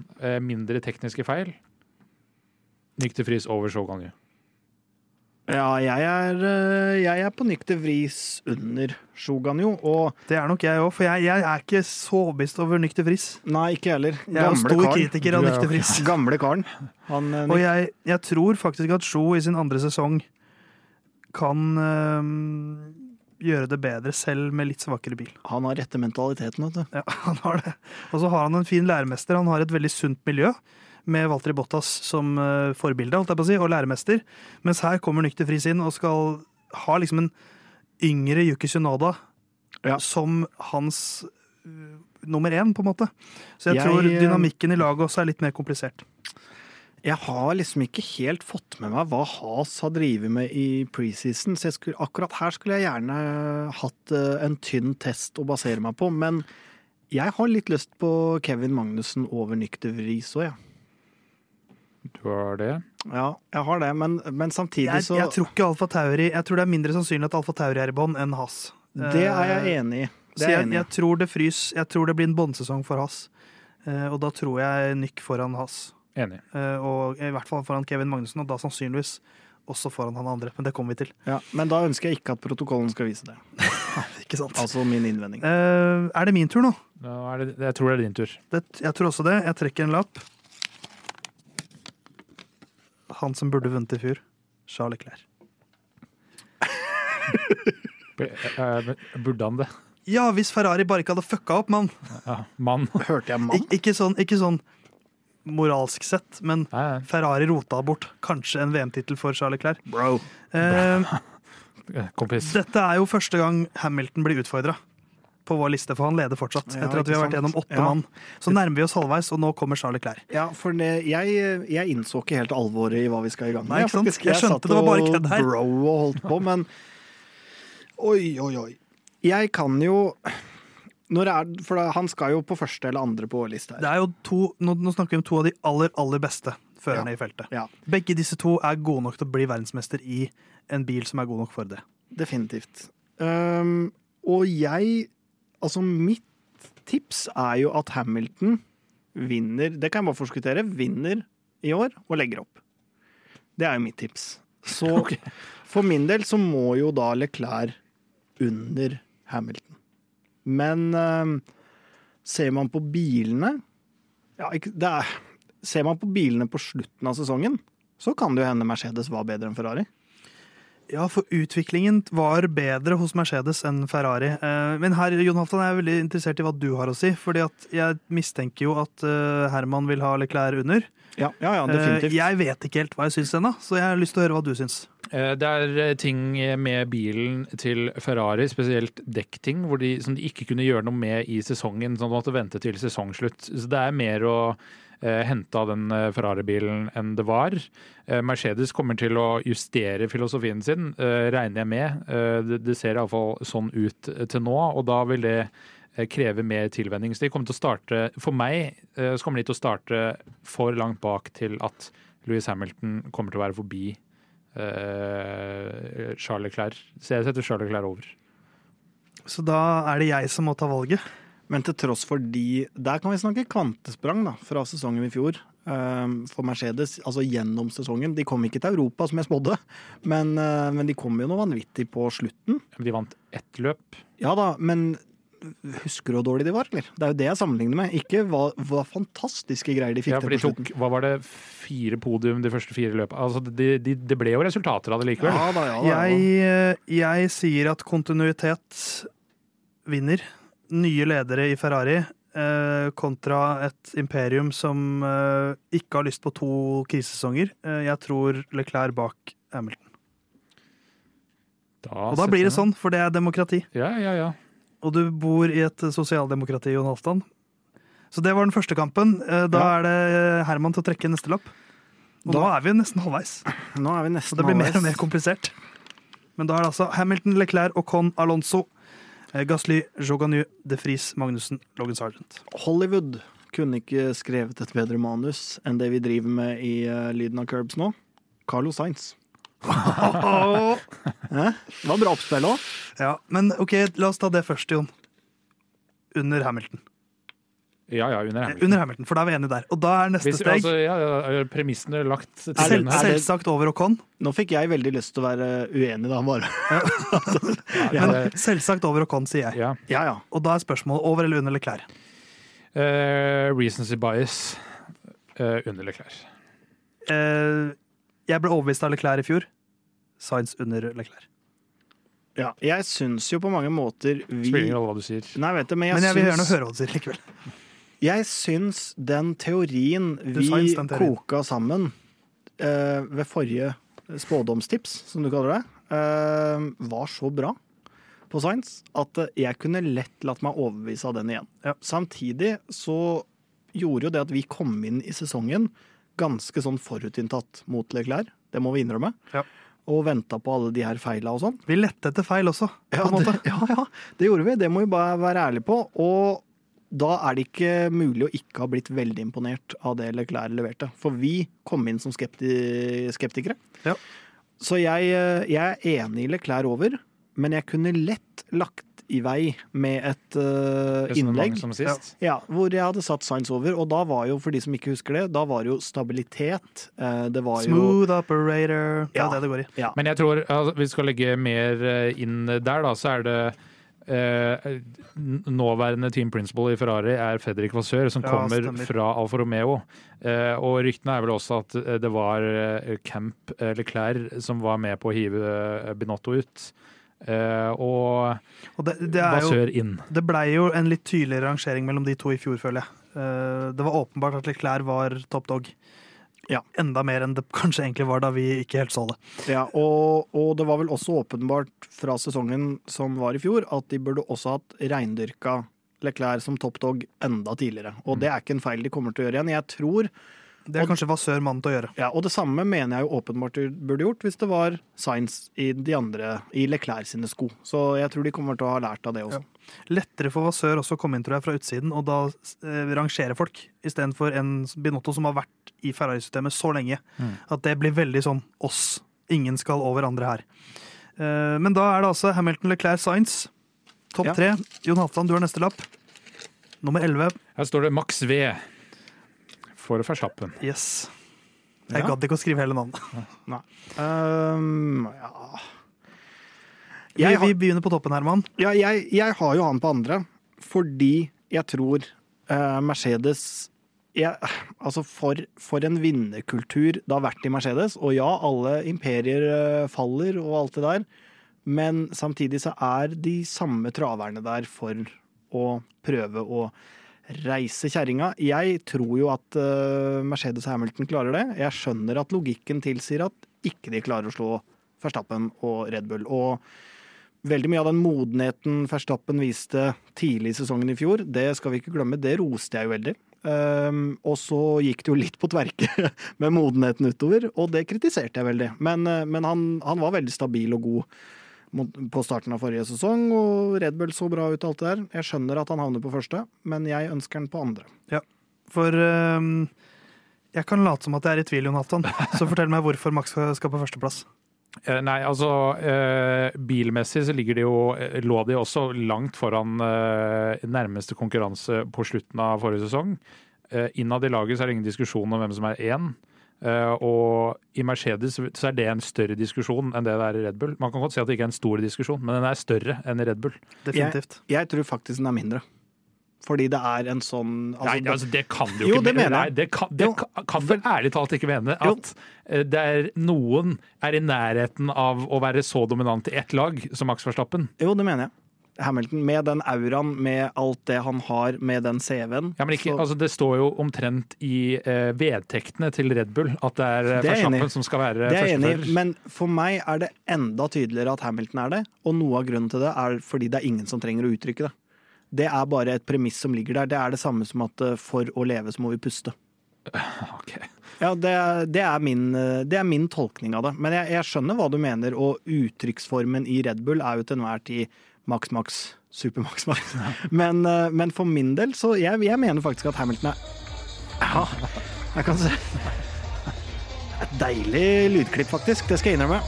mindre tekniske feil til Friis over Shogun. Ja, jeg er, eh, jeg er på nykter vris under Shoganjo, og Det er nok jeg òg, for jeg, jeg er ikke så overbevist over Nykter Friis. nei, ikke heller. Jeg er stor karen. kritiker av er Nykter Friis. Gamle karen. Han, eh, Og jeg, jeg tror faktisk at Sjo i sin andre sesong kan øhm, gjøre det bedre selv med litt svakere bil. han har rette mentaliteten, vet du. Ja, han har det. Og så har han en fin læremester. Han har et veldig sunt miljø med Walter Bottas som eh, forbilde holdt jeg på å si, og læremester. Mens her kommer Nykter Friis inn og skal ha liksom en yngre Yuki Sunada Ja. som hans uh, nummer én, på en måte. Så jeg, Jeg, tror dynamikken i laget også er litt mer komplisert. Jeg har liksom ikke helt fått med meg hva Has har drevet med i preseason, så jeg skulle, akkurat her skulle jeg gjerne hatt eh, en tynn test å basere meg på. Men jeg har litt lyst på Kevin Magnussen over Nykter Vris òg, jeg. Du har det? Ja, jeg har det, men, men samtidig Jeg, så jeg tror ikke Alfa Tauri Jeg tror det er mindre sannsynlig at Alfa Tauri er i bånn enn Hass. Det er jeg enig i. Så er jeg jeg, jeg tror det frys Jeg tror det blir en båndsesong for Hass. Eh, og da tror jeg Nyk foran Hass. Enig. Eh, og i hvert fall foran Kevin Magnussen, og da sannsynligvis også foran han andre. Men det kommer vi til. Ja, men da ønsker jeg ikke at protokollen skal vise det. Ikke sant? Altså min innvending. Eh, er det min tur nå? Nå er det, jeg tror det er din tur. Det, jeg tror også det. Jeg trekker en lapp. Han som burde vunnet i fjor. Charles Leclerc. Eh, Burde han det? Ja, hvis Ferrari bare ikke hadde fucka opp, mann. Ja, mann. Hørte jeg mann? Ik ikke, sånn, ikke sånn moralsk sett, men Nei, nei. Ferrari rota bort kanskje en VM-tittel for Charles Leclerc. Bro. Eh, Kompis. dette er jo første gang Hamilton blir utfordra på vår liste, for han leder fortsatt. Ja, etter at vi har vært gjennom åtte Ja. mann. Så nærmer vi oss halvveis, og nå kommer Charles Clair. Ja, for det, jeg, jeg innså ikke helt alvoret i hva vi skal i gang med. Nei, ikke sant? faktisk. Jeg skjønte det var bare kødd her. Bro og holdt på, men Oi, oi, oi. Jeg kan jo når er, For han skal jo på første eller andre på vår Det her. er jo to, nå, nå snakker vi om to av de aller, aller beste førerne Ja. i feltet. Ja, Begge disse to er gode nok til å bli verdensmester i en bil som er god nok for det. definitivt. Um, og jeg Altså, mitt tips er jo at Hamilton vinner Det kan jeg bare forskuttere. Vinner i år og legger opp. Det er jo mitt tips. Så for min del så må jo da Leclerc under Hamilton. Men uh, ser man på bilene ja, ikke, er, Ser man på bilene på slutten av sesongen, så kan det jo hende Mercedes var bedre enn Ferrari. Ja, for utviklingen var bedre hos Mercedes enn Ferrari. Eh, Men her, Jon Halvdan, er jeg veldig interessert i hva du har å si. fordi at jeg mistenker jo at eh, Herman vil ha Leclerc under. Ja, ja, ja Eh, definitivt. Jeg vet ikke helt hva jeg syns ennå, så jeg har lyst til å høre hva du syns. Eh, Det er eh, ting med bilen til Ferrari, spesielt dekkting, hvor de, som de ikke kunne gjøre noe med i sesongen. sånn at de måtte vente til sesongslutt. Så det er mer å eh, hente av den eh, Ferrari-bilen enn det var. Eh, Mercedes kommer til å justere filosofien sin, regner jeg med. Det, ser iallfall sånn ut til nå, og da vil det kreve mer tilvenning. Så de kommer til å starte, For meg så kommer de til å starte for langt bak til at Louis Hamilton kommer til å være forbi Charles Leclerc. Så jeg setter Charles Leclerc over. Så da er det jeg som må ta valget. Men til tross for de Der kan vi snakke kvantesprang da, fra sesongen i fjor. ehm, for Mercedes, altså gjennom sesongen. De kom ikke til Europa, som jeg spådde, men, eh, men de kom jo noe vanvittig på slutten. De vant ett løp. Ja da, men husker du hvor dårlig de var, eller? Det er jo det jeg sammenligner med. Ikke hva, hva fantastiske greier de fikk Ja, for de tok, hva var det, fire podium de første fire løpene? Altså, det de, de ble jo resultater av det likevel. Ja da, ja da. Jeg, eh, jeg sier at kontinuitet vinner. Nye ledere i Ferrari eh, kontra et imperium som eh, ikke har lyst på to krisesesonger. Eh, jeg tror Leclerc bak Hamilton. Og da blir det sånn, for det er demokrati. Ja, ja, ja. Og du bor i et sosialdemokrati, Jon Halvdan. Så det var den første kampen. Eh, Da Ja. er det Herman til å trekke neste lapp. Og Da- nå er vi nesten halvveis. Nå er vi nesten halvveis. Og det blir mer og mer komplisert. Men da er det altså Hamilton, Leclerc, og Con Alonso, eh, Gasly, Joganu, De Fries, Magnussen, Logan Sargent. Hollywood kunne ikke skrevet et bedre manus enn det vi driver med i uh, Lyden av Curbs nå. Carlo Sainz. Det var bra oppspill òg. Ja, men ok, la oss ta det først, Jon. Under Hamilton. Ja, ja, under Eh, Hamilton. Under Hamilton, For da er vi enige der. Og da er neste Hvis, steg altså, ja, ja, premissene er lagt til selv, grunn her. er selvsagt over Ocon. Nå fikk jeg veldig lyst til å være uenig, da. Bare. Ja, Men det- selvsagt over Ocon, sier jeg. ja. Ja ja. Og da er spørsmålet over eller under Leclerc. Reasons of bias Uh, under Leclerc. Uh, jeg ble overbevist av Leclerc i fjor. Science under Leclerc. ja. Jeg syns jo på mange måter vi Spiller ingen rolle hva du sier. Nei, vet du, men jeg, Men jeg vil gjerne høre hva du sier likevel. Jeg syns den teorien vi instant teorien. koka sammen eh, ved forrige spådomstips, som du kaller det, eh, var så bra på science at eh, jeg kunne lett latt meg overbevise av den igjen. Ja. Samtidig så gjorde jo det at vi kom inn i sesongen ganske sånn forutinntatt mot Leclerc, det må vi innrømme. Ja. Og venta på alle de her feila og sånn. Vi lette etter feil også, Ja, det, ja, ja, det gjorde vi. Det må vi bare være ærlige på. Og da er det ikke mulig å ikke ha blitt veldig imponert av det Leclerc leverte. For vi kom inn som skepti skeptikere. Ja. Så jeg, eh, jeg er enig i Leclerc over, men jeg kunne lett lagt i vei med et uh, innlegg som sist. ja, hvor jeg hadde satt Science over. Og da var jo, for de som ikke husker det, da var det jo stabilitet. eh, Det var jo Smooth operator. Det Ja. er det det går i. ja, Men jeg tror altså, vi skal legge mer inn der, da. Så er det eh, nåværende team principal i Ferrari er Fredrik Vassør, som Ja, kommer stemmer. fra Alfa Romeo. Eh, og ryktene er vel også at eh, det var eh, Camp eh, Leclerc som var med på å hive eh, Binotto ut. Eh, og Og det, det Vassør inn. Det blei jo en litt tydeligere rangering mellom de to i fjor, føler jeg. Eh, Det var åpenbart at Leclerc var top dog. Ja. Enda mer enn det kanskje egentlig var da vi ikke helt så det. Ja, og, og det var vel også åpenbart fra sesongen som var i fjor, at de burde også hatt reindyrka Leclerc som toppdog enda tidligere. Og det er ikke en feil de kommer til å gjøre igjen. Jeg tror, Det er kanskje Vassør mannen til å gjøre. ja, Og det samme mener jeg jo åpenbart du burde gjort hvis det var Science i de andre, i Leclerc sine sko. Så jeg tror de kommer til å ha lært av det også. Lettere for Vassør også å komme inn tror jeg, fra utsiden og da eh, rangere folk, istedenfor en Binotto som har vært i Ferrari-systemet så lenge. Mm. At det blir veldig sånn oss. Ingen skal over andre her. Eh, Men da er det altså Hamilton, Leclerc, Science. Topp Ja. tre. Jon Halvdan, du har neste lapp. Nummer 11. Her står det Max V for Verstappen. Yes. Jeg Ja. gadd ikke å skrive hele navnet. Um, ja. Vi, Jeg vi, vi begynner på toppen, Herman. Ja, jeg, jeg har jo han på andre, fordi jeg tror uh, Mercedes jeg, Altså, for, for en vinnerkultur det har vært i Mercedes. Og ja, alle imperier eh, faller og alt det der, men samtidig så er de samme traverne der for å prøve å reise kjerringa. Jeg tror jo at eh, Mercedes Hamilton klarer det. Jeg skjønner at logikken tilsier at ikke de klarer å slå Verstappen og Red Bull. Og Veldig mye av den modenheten Verstappen viste tidlig i sesongen i fjor, det skal vi ikke glemme, det roste jeg jo veldig. Um, og så gikk det jo litt på tverke med modenheten utover, og det kritiserte jeg veldig. Men, eh, men han, han var veldig stabil og god på starten av forrige sesong, og Red Bull så bra ut alt det der. Jeg skjønner at han havner på første, men jeg ønsker han på andre. For um, jeg kan late som at jeg er i tvil, Jonathan. Så fortell meg hvorfor Max skal skal på førsteplass. Eh, Nei, altså eh, Bilmessig så ligger de jo, eh, lå de også langt foran eh, nærmeste konkurranse på slutten av forrige sesong. Eh, innad i laget så er det ingen diskusjon om hvem som er én. Eh, og i Mercedes så er det en større diskusjon enn det det er i Red Bull. Man kan godt si at det ikke er en stor diskusjon, men den er større enn i Red Bull. Definitivt. Jeg tror faktisk den er mindre. Fordi det er en sånn altså, Nei, altså det kan du jo, Jo, ikke det mener Nei, det kan, det Jo, kan, kan vel ærlig talt ikke mene at eh, det er noen er i nærheten av å være så dominant i ett lag som Max Verstappen. Jo, det mener jeg. Hamilton, med den auraen, med alt det han har, med den CV-en. Ja, men ikke, så- altså Det står jo omtrent i eh, vedtektene til Red Bull at det er eh, Det er. Verstappen som skal være Det er enig men for meg er det enda tydeligere at Hamilton er det. Og noe av grunnen til det er fordi det er ingen som trenger å uttrykke det. Det er bare et premiss som ligger der. Det er det samme som at eh, for å leve så må vi puste. Ok. Ja, det, det, er, min, eh, det er min tolkning av det. Men jeg, jeg skjønner hva du mener, og uttrykksformen i Red Bull er jo til enhver tid maks, maks, super maks, maks. Men, eh, men for min del, så jeg, jeg mener faktisk at Hamilton er Ja, jeg kan se Et deilig lydklipp, faktisk. Det skal jeg innrømme.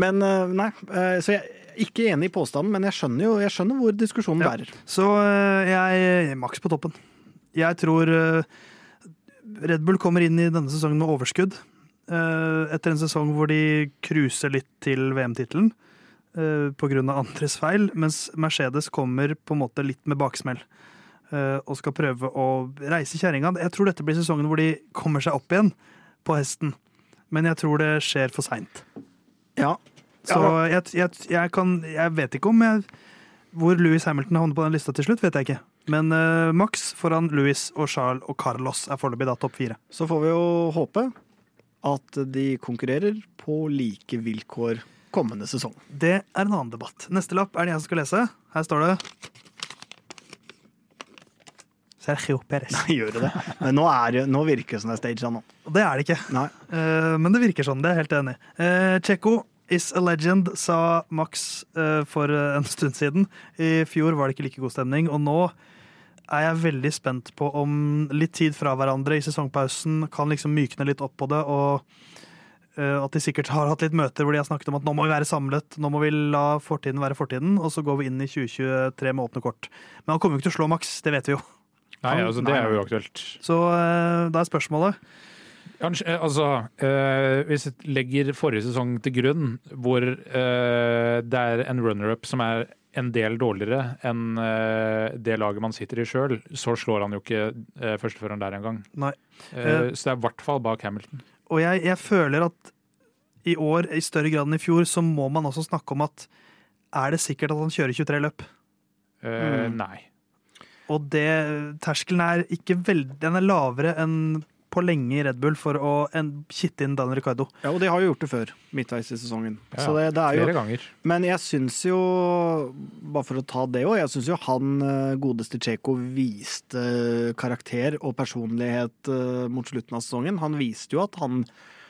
Men eh, nei, eh, så jeg er ikke enig i påstanden, men jeg skjønner jo jeg skjønner hvor diskusjonen Ja. bærer. Så jeg jeg Max på toppen. Jeg tror Red Bull kommer inn i denne sesongen med overskudd. etter en sesong hvor de cruiser litt til VM-tittelen uh, pga. andres feil, mens Mercedes kommer på en måte litt med baksmell. øh, og skal prøve å reise kjerringa. Jeg tror dette blir sesongen hvor de kommer seg opp igjen på hesten. Men jeg tror det skjer for seint. Ja, Så jeg, jeg, jeg, kan, jeg vet ikke om jeg, hvor Louis Hamilton havner på den lista til slutt. vet jeg ikke. Men uh, Max foran Louis og Charles og Carlos er foreløpig da topp fire. Så får vi jo håpe at de konkurrerer på like vilkår kommende sesong. Det er en annen debatt. Neste lapp er det jeg som skal lese. Her står det Sergio Perez. Nei, Gjør det det? Men nå, er, det- nå virker det som det er staged nå. Det er det ikke. Nei. Eh, men det virker sånn, det er jeg helt enig i. Tsjekko is a legend, sa Max eh, for eh, en stund siden. I fjor var det ikke like god stemning, og nå er jeg veldig spent på om litt tid fra hverandre i sesongpausen kan liksom mykne litt opp på det, og eh, at de sikkert har hatt litt møter hvor de har snakket om at nå må vi være samlet, nå må vi la fortiden være fortiden, og så går vi inn i 2023 med åpne kort. Men han kommer jo ikke til å slå Max, det vet vi jo. Nei, altså, det er jo uaktuelt. Så eh, da er spørsmålet eh, altså, eh, hvis jeg legger forrige sesong til grunn, hvor eh, det er en runner-up som er en del dårligere enn eh, det laget man sitter i sjøl, så slår han jo ikke uh, førsteføreren der engang. Eh, så det er i hvert fall bak Hamilton. Og jeg, jeg føler at i år, i større grad enn i fjor, så må man også snakke om at er det sikkert at han kjører 23 løp? Uh, Mm. Nei. Og det, terskelen er ikke veldig Den er lavere enn på lenge i Red Bull for å en, kitte inn Daniel Ricardo. Ja, og de har jo gjort det før, midtveis i sesongen. Ja, Så det, det er jo Flere ganger. Men jeg syns jo, bare for å ta det òg, jeg syns jo han eh, godeste Tsjeko viste karakter og personlighet eh, mot slutten av sesongen. Han viste jo at han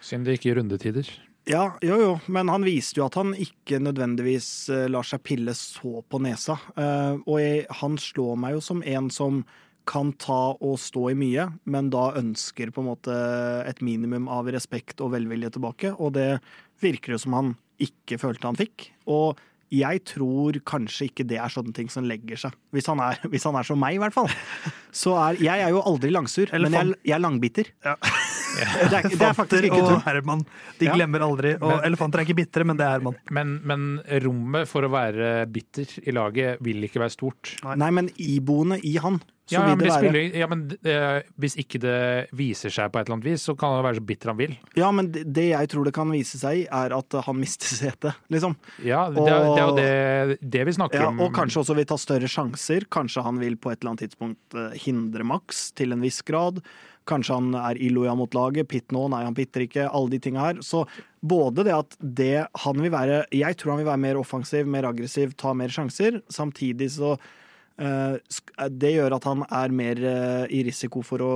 Siden det ikke i rundetider. Ja, jo jo, men han viste jo at han ikke nødvendigvis eh, lar seg pille så på nesa. Eh, og jeg, han slår meg jo som en som kan ta og stå i mye, men da ønsker på en måte et minimum av respekt og velvilje tilbake. Og det virker jo som han ikke følte han fikk. Og jeg tror kanskje ikke det er sånne ting som legger seg. Hvis han er, hvis han er som meg, i hvert fall. Så er, jeg er jo aldri langsur, men jeg, jeg er langbiter. Ja. Det, er, det er faktisk ikke og tull. Herman. De glemmer aldri. Og Men- elefanter er ikke bitre, men det er Herman. Men, men rommet for å være bitter i laget vil ikke være stort. Nei, men iboende i han, så Ja, men, spiller, ja, men uh, hvis ikke det viser seg på et eller annet vis, så kan han være så bitter han vil. Ja, men det, det jeg tror det kan vise seg i, er at han mister setet, liksom. Ja, det, er- det er jo det, det vi snakker Ja, om. og kanskje også vil ta større sjanser. Kanskje han vil på et eller annet tidspunkt eh, hindre Max til en viss grad. Kanskje han er illojal mot laget. Pitt nå, nei, han pitter ikke. Alle de tinga her. Så både det at det han vil være Jeg tror han vil være mer offensiv, mer aggressiv, ta mer sjanser. Samtidig så eh, det gjør at han er mer eh, i risiko for å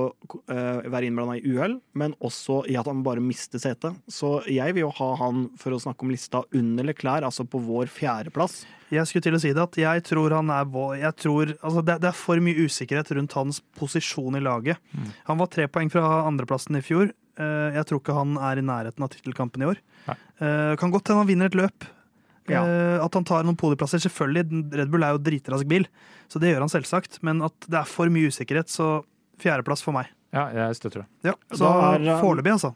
eh, være innblanda i uhell, men også i at han bare mister setet. Så jeg vil jo ha han, for å snakke om lista, under Leclerc, altså på vår fjerdeplass. Jeg skulle til å si det at jeg tror han er jeg tror, altså det, det er for mye usikkerhet rundt hans posisjon i laget. Mm. Han var tre poeng fra andreplassen i fjor. Eh, Jeg tror ikke han er i nærheten av tittelkampen i år. Nei. Eh, Kan godt hende han vinner et løp. Ja. Eh, At han tar noen podieplasser. Selvfølgelig, Red Bull er jo dritrask bil, så det gjør han selvsagt. Men at det er for mye usikkerhet, så fjerdeplass for meg. Ja, jeg støtter det. Ja, Så er, foreløpig, altså.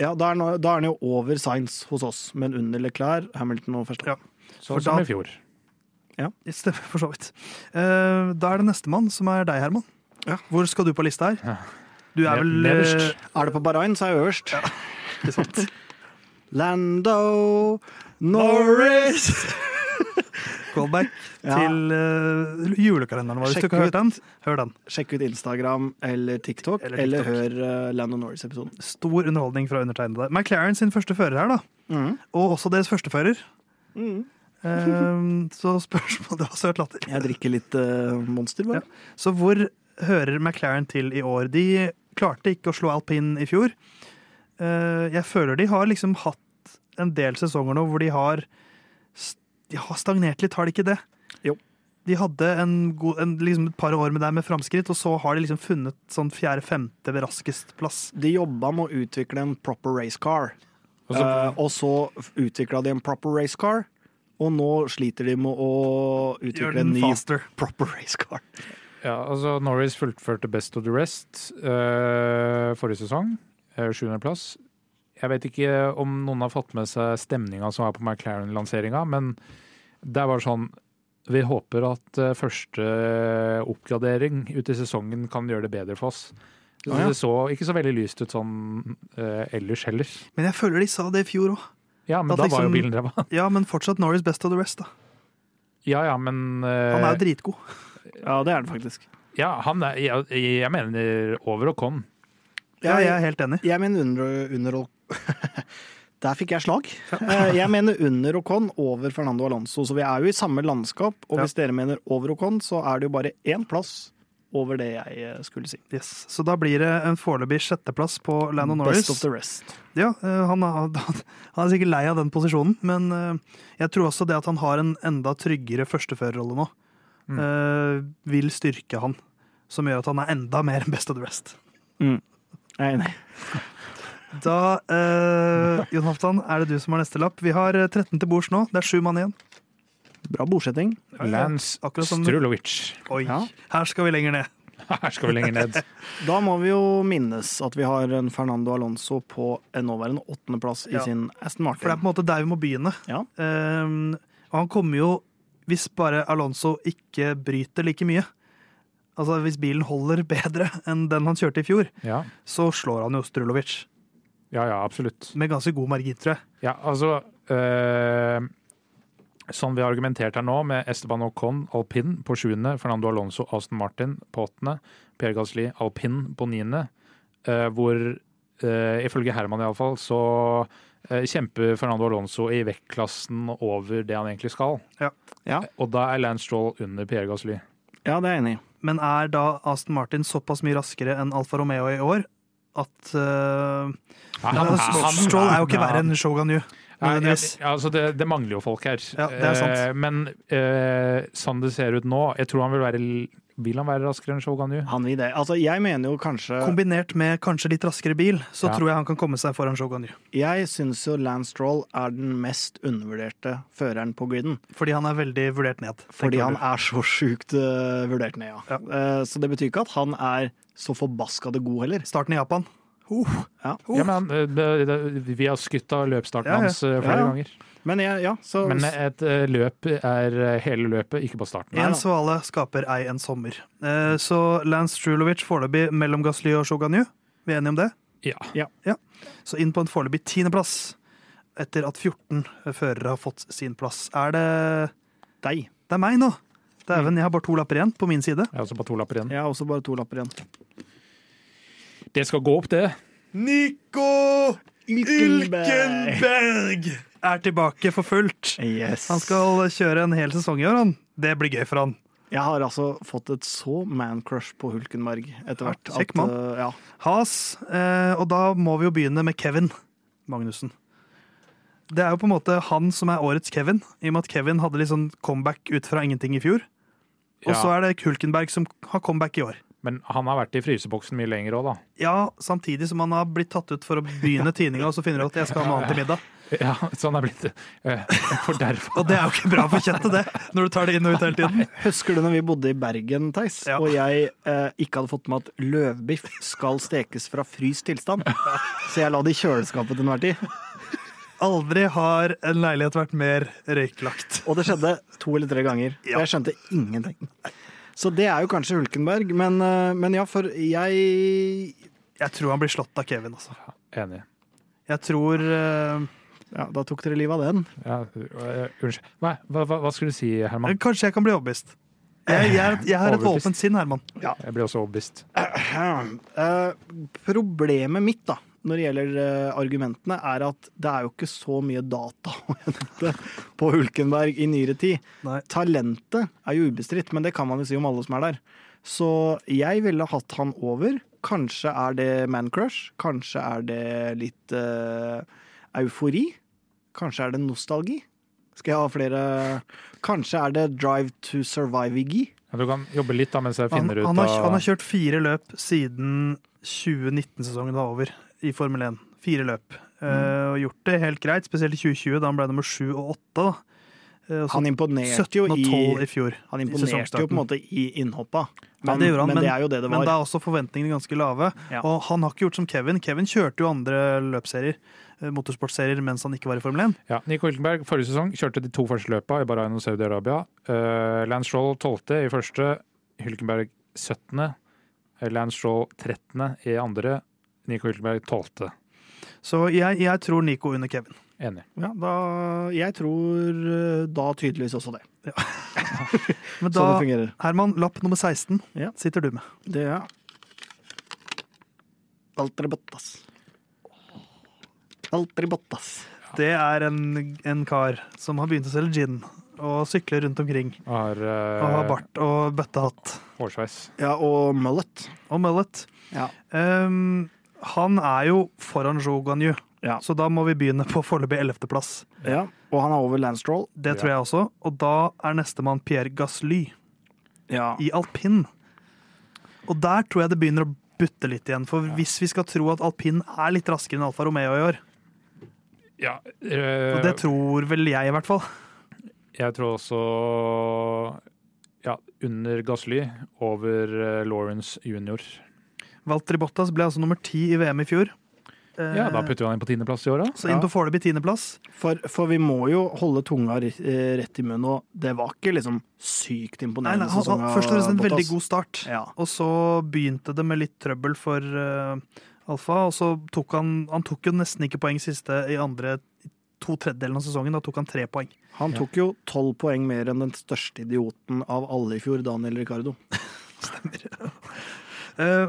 Ja, da er, er han jo over Science hos oss, men under Leclerc, Hamilton og Verstappen. Så, For som da- i fjor. Det stemmer for så vidt. Uh, Da er det nestemann, som er deg, Herman. Ja. Hvor skal du på lista her? Ja. Du er vel nederst. Er det på Bahrain, så er jeg øverst. Ikke sant? Lando Norris! Callback Ja. til uh, julekalenderen vår. Hvis du ikke har hørt den, hør den. Sjekk ut Instagram eller TikTok, Eller eller, hør uh, Lando Norris-episoden. Stor underholdning fra undertegnede. McLaren sin første fører her, da. Mm. Og også deres første fører. Mm. Eh, så spørsmålet var søt latter. Jeg drikker litt uh, Monster, bare. Så hvor hører McLaren til i år? De klarte ikke å slå alpin i fjor. Eh, jeg føler de har liksom hatt en del sesonger nå hvor de har De har stagnert litt, har de ikke det? Jo. De hadde en god, en, liksom et par år med deg med framskritt, og så har de liksom funnet sånn fjerde-femte ved raskest plass. De jobba med å utvikle en proper race car, Og så- Eh, og så utvikla de en proper race car. Og nå sliter de med å utvikle en ny faster. proper race car. Ja, altså Norris fullførte Best of the Rest uh, forrige sesong. Uh, Sjuendeplass. Jeg vet ikke om noen har fått med seg stemninga som er på McLaren-lanseringa, men det var sånn Vi håper at eh, første oppgradering ut i sesongen kan gjøre det bedre for oss. Så. Det så ikke så veldig lyst ut sånn eh, ellers heller. Men jeg føler de sa det i fjor òg. Ja, men da, da var jo liksom- bilen ræva. Ja, men fortsatt Norris best of the rest, da. Ja ja, men eh, Han er jo dritgod. Ja, det er han faktisk. Ja, han er, jeg, jeg mener over Ocon. Ja, jeg er helt enig. Jeg mener under, under Der fikk jeg slag. Eh, Jeg mener under Ocon over Fernando Alonso, så vi er jo i samme landskap. Og hvis dere mener over Ocon, så er det jo bare én plass over det jeg eh, skulle si. Yes. Så da blir det en foreløpig sjetteplass på Landon Norris. Best of the rest. Ja, eh, han er, han er sikkert lei av den posisjonen, men jeg tror også det at han har en enda tryggere førsteførerrolle nå, mm. vil styrke han. Som gjør at han er enda mer enn best of the rest. Jeg er enig. Da, eh, Jon Halvdan, er det du som har neste lapp. Vi har eh, 13 til bords nå. Det er sju mann igjen. Bra bordsetting. Lance Akkurat som- Strulovic. Oi, Ja. her skal vi lenger ned. Her skal vi lenger ned. Da må vi jo minnes at vi har en Fernando Alonso på en nåværende åttendeplass i Ja. sin Aston For det er Martin. på en måte der vi må begynne. Ja. Eh, og han kommer jo, hvis bare Alonso ikke bryter like mye Altså Hvis bilen holder bedre enn den han kjørte i fjor, Ja, så slår han jo Strulovic. ja, ja absolutt. Med ganske god margin, tror jeg. Ja, altså øh, Sånn vi har argumentert her nå, med Esteban Ocon alpin på sjuende, Fernando Alonso Aston Martin på åttende, Per Gasli alpin på niende, øh, hvor øh, ifølge Herman iallfall så kjemper Fernando Alonso i vektklassen over det han egentlig skal. Ja. Og da er Lance Stroll under Pierre Gasli. Ja, det er jeg enig i. Men er da Aston Martin såpass mye raskere enn Alfa Romeo i år at uh, Stroll er jo ikke verre enn Shogun Yu. Ja, ja, altså det, det mangler jo folk her. Ja, det er sant. Eh, men eh, sånn det ser ut nå, jeg tror han vil være Vil han være raskere enn Shogun Yu? Han vil det. Altså, jeg mener jo kanskje Kombinert med kanskje litt raskere bil, så Ja. tror jeg han kan komme seg foran Shogun Yu. Jeg syns jo Lance Stroll er den mest undervurderte føreren på griden. Fordi han er veldig vurdert ned. Fordi han er så sjukt uh, vurdert ned, ja. Ja. Uh, så det betyr ikke at han er så forbaskede god heller. Starten i Japan. Uh, Ja. Ja, men eh, Vi har skutt av løpsstarten Ja, ja. hans flere Ja, ja. ganger. Men jeg, ja, så Men et eh, løp er eh, hele løpet, ikke på starten. Én svale skaper ei en sommer. Eh, så Lance Strulovic foreløpig mellom Gasly og Shoganyu. Vi er enige om det? Ja. Så inn på en foreløpig tiendeplass. Etter at 14 førere har fått sin plass. Er det deg. Det er meg nå! Dæven, jeg har bare to lapper igjen på min side. Jeg har også bare to lapper igjen. Jeg har også bare to lapper igjen. Det skal gå opp, det. Nico Ylkenberg er tilbake for fullt. Yes. Han skal kjøre en hel sesong i år, han. Det blir gøy for han. Jeg har altså fått et så man-crush på Hulkenberg etter hvert. kjekk mann. eh, ja. Has, eh, og da må vi jo begynne med Kevin Magnussen. Det er jo på en måte han som er årets Kevin, i og med at Kevin hadde litt sånn comeback ut fra ingenting i fjor. Og Ja. så er det Hulkenberg som har comeback i år. Men han har vært i fryseboksen mye lenger òg, da. Ja, samtidig som han har blitt tatt ut for å begynne tininga, og så finner du at jeg skal ha noe annet til middag. Ja, sånn er blitt eh, For derfor Og det er jo ikke bra for kjøttet, det, når du tar det inn og ut hele tiden. Husker du når vi bodde i Bergen, Theis, Ja. og jeg eh, ikke hadde fått med at løvbiff skal stekes fra fryst tilstand? Så jeg la det i kjøleskapet til enhver tid. Aldri har en leilighet vært mer røyklagt. Og det skjedde to eller tre ganger. Ja. Og jeg skjønte ingenting. Så det er jo kanskje Hulkenberg, men, eh, men ja, for jeg Jeg tror han blir slått av Kevin, altså. Enig. Jeg tror eh, Ja, da tok dere livet av den. Ja, eh, Unnskyld. Hva, hva, hva hva skulle du si, Herman? Kanskje jeg kan bli overbevist. Jeg, jeg, jeg har et våpent åpent sinn, Herman. Jeg blir også overbevist. Uh, problemet mitt da, når det gjelder argumentene, er at det er jo ikke så mye data å hente på Hulkenberg i nyere tid. Nei. Talentet er jo ubestridt, men det kan man jo si om alle som er der. Så jeg ville hatt han over. Kanskje er det man-crush. Kanskje er det litt eh, eufori. Kanskje er det nostalgi. Skal jeg ha flere Kanskje er det drive to survive-igi. Ja, du kan jobbe litt da mens jeg Han, finner ut han, har, han har kjørt fire løp siden 2019-sesongen var over i Formel 1. Fire løp. Eh, og gjort det helt greit, spesielt i 2020, da han ble nummer sju og åtte. da. Eh, Han imponerte 17 jo i 12 i fjor. Han imponerte jo på en måte i innhoppa. Ja, Men, det gjorde han, men, men- det er jo det det var. Men da er også forventningene ganske lave. Ja. Og han har ikke gjort som Kevin. Kevin kjørte jo andre løpsserier, eh, motorsportserier, mens han ikke var i Formel 1. Ja, Nico Hylkenberg forrige sesong kjørte de to første løpa i Bahrain og Saudi-Arabia. Uh, Lance Stroll 12. i første, Hylkenberg 17. eh, Lance Stroll 13. i andre, Nico Hylkenberg 12. Så jeg, jeg tror Nico under Kevin. Enig. Ja, da, jeg tror eh, da tydeligvis også det. Men da, sånn det. Herman, lapp nummer 16 Ja. sitter du med. Det er Valtteri Bottas. Valtteri Bottas. Det er en, en kar som har begynt å selge gin og sykler rundt omkring. Har, uh, Og har bart og bøttehatt. hårsveis. Ja, og mullet. Og mullet. Ja. Um, han er jo foran Joe Ganyu, Ja. så da må vi begynne på foreløpig 11.-plass. ja. Og han er over Lance Stroll. Det tror jeg også. Og da er nestemann Pierre Gasly Ja. i alpin. Og der tror jeg det begynner å butte litt igjen. For hvis vi skal tro at alpin er litt raskere enn Alfa Romeo i år, Ja, og det tror vel jeg i hvert fall Jeg tror også ja, under Gasly, over eh, Lawrence jr. Valtteri Bottas ble altså nummer ti i VM i fjor. Eh, Ja, da putter vi han inn på tiendeplass i år, da. Så inn på foreløpig tiendeplass. For, for vi må jo holde tunga eh, rett i munnen, og det var ikke liksom sykt imponerende nei, han, sesong først og fremst en veldig god start. Ja. Og så begynte det med litt trøbbel for uh, Alfa, og så tok han Han tok jo nesten ikke poeng siste i andre to tredjedeler av sesongen. Da tok han tre poeng. Han tok jo tolv poeng mer enn den største idioten av alle i fjor, Daniel Ricardo. Eh,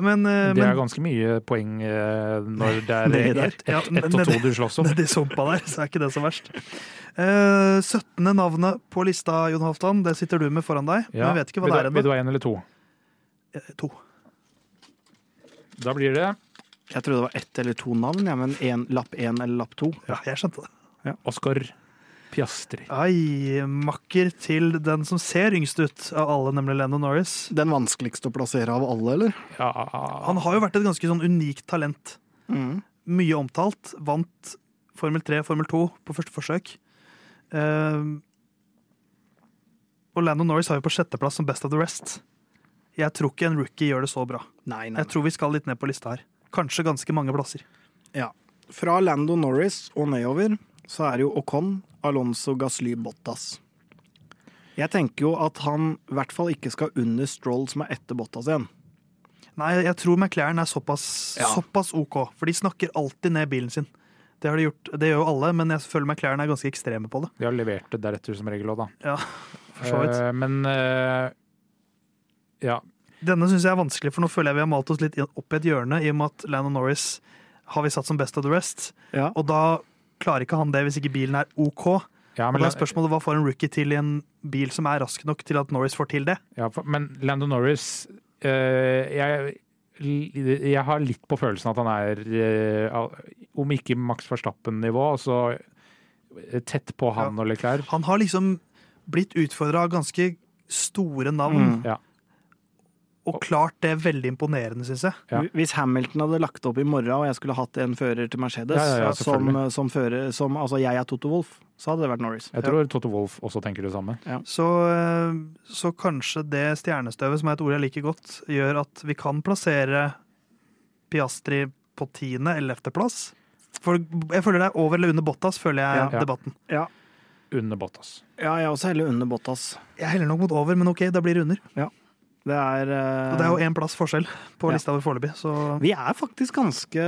men, eh, Det er ganske mye poeng eh, når det er ett et, Ja, et, og to du slåss om. nedi sumpa der, så er ikke det så verst. Eh, 17. navnet på lista, Jon Halvdan, det sitter du med foran deg. Men Ja. jeg vet ikke hva vil, det er er vil du ha én eller to? Eh, To. Da blir det Jeg trodde det var ett eller to navn, ja, men en, lapp én eller lapp to. Ja, jeg skjønte det. Ja. Oscar Piastri. Ai, makker til den som ser yngst ut av alle, nemlig Lando Norris. Den vanskeligste å plassere av alle, eller? Ja, Han har jo vært et ganske sånn unikt talent. Mm. Mye omtalt. Vant Formel 3, Formel 2 på første forsøk. Uh, og Lando Norris har jo på sjetteplass som Best of the Rest. Jeg tror ikke en rookie gjør det så bra. Nei, nei. Jeg tror vi skal litt ned på lista her. Kanskje ganske mange plasser. Ja. Fra Lando Norris og nedover så er det jo Ocon, Alonso, Gasly, Bottas. Jeg tenker jo at han i hvert fall ikke skal under Stroll, som er etter Bottas igjen. Nei, jeg tror McLaren er såpass, Ja. såpass OK, for de snakker alltid ned bilen sin. Det har de gjort, det gjør jo alle, men jeg føler McLaren er ganske ekstreme på det. De har levert det deretter som regel òg, da. Ja, for så vidt. Uh, men uh, ja. Denne syns jeg er vanskelig, for nå føler jeg vi har malt oss litt opp i et hjørne, i og med at Landon Norris har vi satt som best of the rest. Ja. Og da klarer ikke han det hvis ikke bilen er OK. ja, Og men, da er spørsmålet hva får en rookie til i en bil som er rask nok til at Norris får til det? ja, for- men Lando Norris øh, jeg, jeg har litt på følelsen at han er, øh, om ikke Max Verstappen-nivå, så tett på han og Leclerc. Han har liksom blitt utfordra av ganske store navn, Mm. Ja. Og klart det er veldig imponerende, syns jeg. Ja. Hvis Hamilton hadde lagt opp i morgen, og jeg skulle hatt en fører til Mercedes, Ja, ja, ja, som, som fører som, Altså, jeg er Toto Wolff, så hadde det vært Norris. Jeg tror Toto Wolff også tenker det samme. Så, eh, så kanskje det stjernestøvet, som er et ord jeg liker godt, gjør at vi kan plassere Piastri på tiende- eller ellevteplass. For jeg føler det er over eller under Bottas, føler jeg Ja. debatten. Ja. Under Bottas. ja, jeg er også heller under Bottas. Jeg heller nok mot over, men ok, da blir det under. Det er uh, Og det er jo én plass forskjell på Ja. lista vår foreløpig, så Vi er faktisk ganske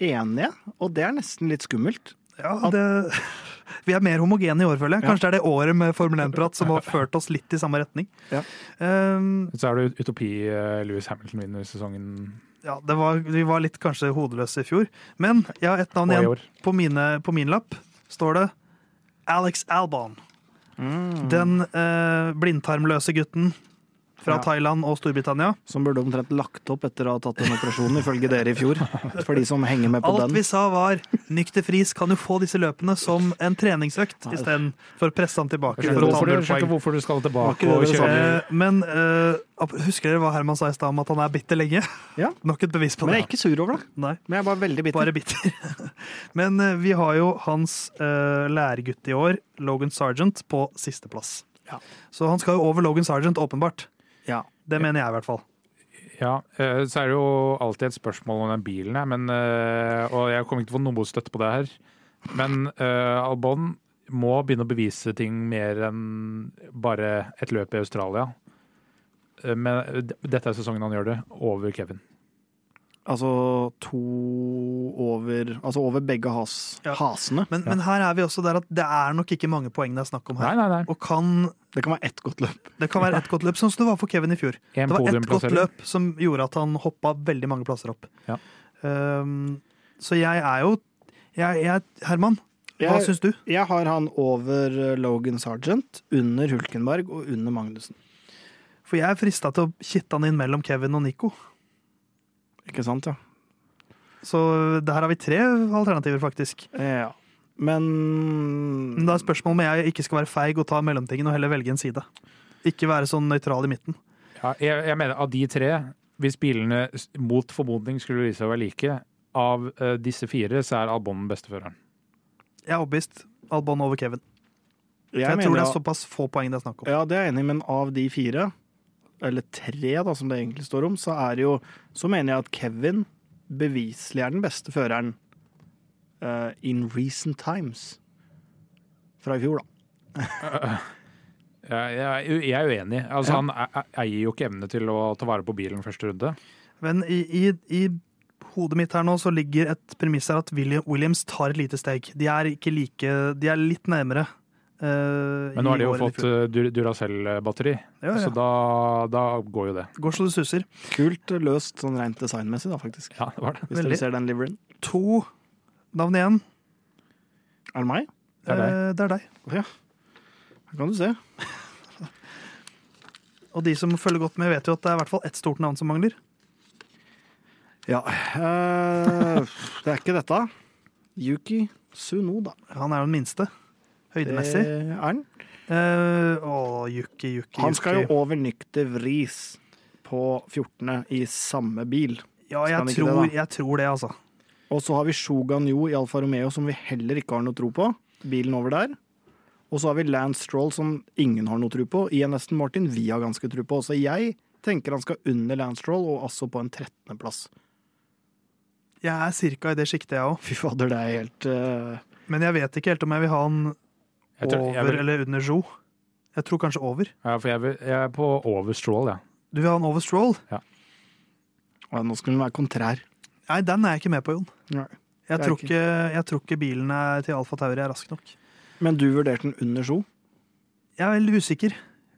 enige, og det er nesten litt skummelt. ja, det Vi er mer homogene i år, føler jeg. Ja. Kanskje det er det året med Formel 1-prat som har ført oss litt i samme retning. Ja. Um, Så er det utopi eh, Lewis Hamilton vinner sesongen ja, det var, vi var litt kanskje hodeløse i fjor. Men jeg har ett navn igjen. På, mine, på min lapp står det Alex Albon. Mm. Den eh, blindtarmløse gutten fra Ja. Thailand og Storbritannia. Som burde omtrent lagt opp etter å ha tatt den operasjonen, ifølge dere i fjor. For de som henger med på Alt den. vi sa var Nykter fris, kan jo få disse løpene som en treningsøkt istedenfor å presse han tilbake. Jeg skjønner ikke du- hvorfor du skal tilbake og kjøre Eh, Men uh, husker dere hva Herman sa i stad om at han er bitter lenge? Ja. Nok et bevis på det. Men jeg er ikke sur over det. Nei, Men jeg er bare veldig bitter. bare bitter. Men uh, vi har jo hans uh, læregutt i år, Logan Sergeant, på sisteplass. Ja. Så han skal jo over Logan Sergeant, åpenbart. Ja. Det mener jeg i hvert fall. Ja, eh, så er det jo alltid et spørsmål om den bilen her, men, eh, og jeg kommer ikke til å få noe støtte på det her. Men eh, Albon må begynne å bevise ting mer enn bare et løp i Australia. Men dette er sesongen han gjør det, over Kevin. Altså to over Altså over begge has, Ja. hasene. Men, men her er vi også der at det er nok ikke mange poeng det er snakk om her. nei, nei. Og kan, Det kan være ett godt løp. det kan være ett godt løp, sånn som det var for Kevin i fjor. En Det var ett godt løp som gjorde at han hoppa veldig mange plasser opp. Ja. Um, så jeg er jo jeg, jeg, Herman, hva Jeg, syns du? jeg har han over eh, Logan Sargent, under Hulkenberg og under Magnussen. For jeg er frista til å kitte han inn mellom Kevin og Nico. Ikke sant, ja? Så der har vi tre alternativer, faktisk. Ja. Men Men da er spørsmålet om jeg ikke skal være feig og ta mellomtingen og heller velge en side. Ikke være sånn nøytral i midten. Ja, jeg, jeg mener av de tre, hvis bilene mot formodning skulle vise seg å være like, av eh, disse fire så er Albon den beste føreren. Jeg er overbevist. Albon over Kevin. For jeg, jeg, mener tror det er såpass få poeng det er snakk om. Ja, det er jeg enig i, men av de fire, eller tre da, som det egentlig står om, så er jo Så mener jeg at Kevin beviselig er den beste føreren uh, in recent times. Fra i fjor, da. Jeg, jeg, er uenig. Altså, Ja. Han e- e- eier jo ikke evne til å ta vare på bilen første runde. Men i, i, i hodet mitt her nå så ligger et premiss her at William, Williams tar et lite steg. De er ikke like De er litt nærmere. Eh, Men nå har de jo fått eh, Dur- Duracell-batteri, ja, så da, da går jo det. Går så det suser. Kult løst sånn rent designmessig, da, faktisk. Ja, det var det. Hvis Veldig. dere ser den liveren. To navn igjen. Er det meg? Det er deg. Eh, det er deg. Her kan du se. Og de som følger godt med, vet jo at det er i hvert fall ett stort navn som mangler. Ja. eh, det er ikke dette. Yuki Sunoda. Han er jo den minste. Høydemessig. Det er han. Eh, å, jukki, jukki, Han skal jo over Nykter Vris på 14. i samme bil. Ja, jeg tror det, tror, jeg tror det, altså. Og så har vi Shogan Jo i Alfa Romeo, som vi heller ikke har noe tro på. Bilen over der. Og så har vi Lance Stroll, som ingen har noe tro på. Ian Aston Martin vi har ganske tro på. Så jeg tenker han skal under Lance Stroll, og altså på en 13.-plass. Jeg er cirka i det sjiktet, jeg òg. Fy fader, det er helt uh... Men jeg vet ikke helt om jeg vil ha han tror, jeg over vil, eller under Jo. Jeg tror kanskje over. ja, for jeg, vil, jeg er på over Stroll, ja. Du vil ha en over Stroll? ja, Nå skulle den være kontrær. Nei, den er jeg ikke med på, Jon. Nei. Jeg tror ikke- ikke, jeg tror ikke bilen er til Alfa Tauri er rask nok. Men du vurderte den under Jo? Jeg er veldig usikker.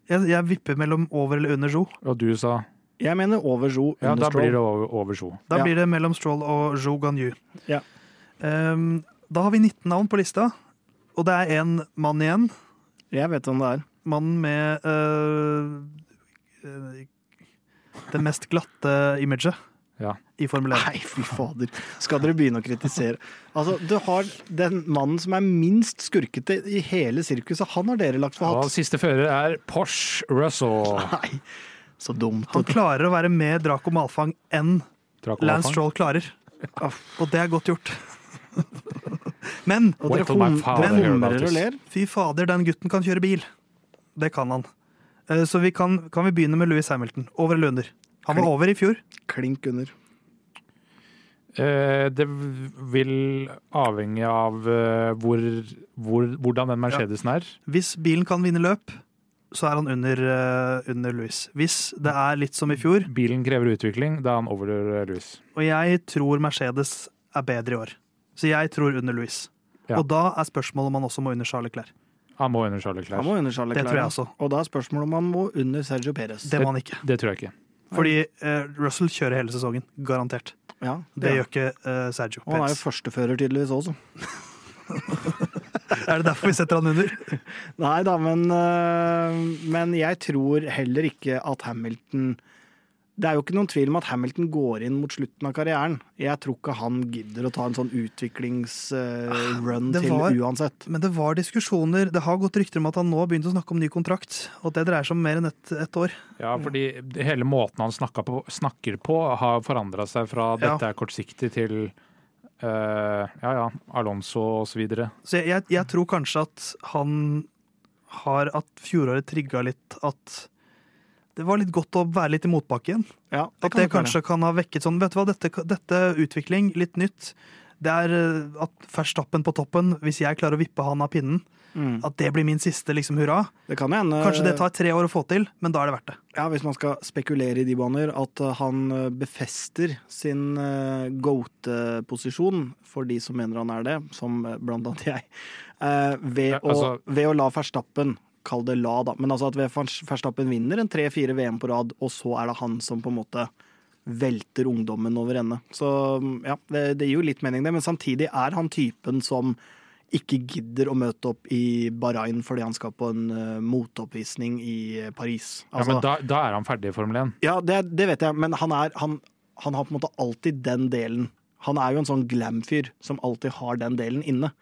Jeg, jeg vipper mellom over eller under Jo. Og du sa Jeg mener over Jo, Ja, da da blir det over, over Jo. Da Ja. blir det mellom Stroll og Jo Ganyu. Ja. Um, da har vi 19 navn på lista, og det er én mann igjen. Jeg vet hvem det er. Mannen med øh, det mest glatte imaget Ja. i Formel 1. Nei, fy fader. Skal dere begynne å kritisere? Altså, Du har den mannen som er minst skurkete i hele sirkuset. Han har dere lagt for hatt. Og siste fører er Porsche Russell. Nei, så dumt. Han klarer å være mer Draco Malfang enn Draco Lance Malfang. Stroll klarer. Og det er godt gjort. Men Og dere humrer og ler. fy fader, den gutten kan kjøre bil. Det kan han. Eh, Så vi kan, kan vi begynne med Louis Hamilton. Over eller under? Han var over i fjor. Klink under. Eh, det vil avhenge av eh, hvor, hvor, hvordan den Mercedesen er. Hvis bilen kan vinne løp, så er han under, under Louis. Hvis det er litt som i fjor, Bilen krever utvikling, da er han over Louis. og jeg tror Mercedes er bedre i år. Så jeg tror under Louis. Ja. Og da er spørsmålet om han også må under Charles Leclerc. Han må under Charles Han må under Charles Det tror jeg også. Og da er spørsmålet om han må under Sergio Perez. Det må han ikke. Det tror jeg ikke. Fordi uh, Russell kjører hele sesongen. Garantert. Ja, Det ja. gjør ikke uh, Sergio Og han er jo førstefører tydeligvis også. Er det derfor vi setter han under? Nei da, men, uh, men jeg tror heller ikke at Hamilton Det er jo ikke noen tvil om at Hamilton går inn mot slutten av karrieren. Jeg tror ikke han gidder å ta en sånn utviklingsrun uh, til uansett. Men det var diskusjoner. Det har gått rykter om at han nå har begynt å snakke om ny kontrakt. Og det dreier seg om mer enn ett et år. Ja, fordi hele måten han snakker på, snakker på har forandra seg fra Ja. dette er kortsiktig til uh, ja ja, Alonso og så videre. Så jeg, jeg, jeg tror kanskje at han har At fjoråret trigga litt at det var litt godt å være litt i motbakke igjen. Ja, At kan det nok være. kanskje kan ha vekket sånn Vet du hva, dette, dette utvikling, litt nytt. Det er eh, at Verstappen på toppen, hvis jeg klarer å vippe han av pinnen, Mm. At det blir min siste liksom hurra. Det kan hende Kanskje det tar tre år å få til, men da er det verdt det. Ja, Hvis man skal spekulere i de baner, at uh, han uh, befester sin goat-posisjon, for de som mener han er det, som blant annet jeg, ved, Ja, altså- å, ved å la Verstappen Kall det la, da. Men altså at Verstappen vinner en tre-fire VM på rad, og så er det han som på en måte velter ungdommen over ende. Så ja, det, det gir jo litt mening, det. Men samtidig er han typen som ikke gidder å møte opp i Bahrain fordi han skal på en uh, motoppvisning i Paris. Paris. Ja, Altså, men da, da er han ferdig i Formel 1. ja, det, det vet jeg, men han, er, han, han har på en måte alltid den delen. Han er jo en sånn glam-fyr som alltid har den delen inne.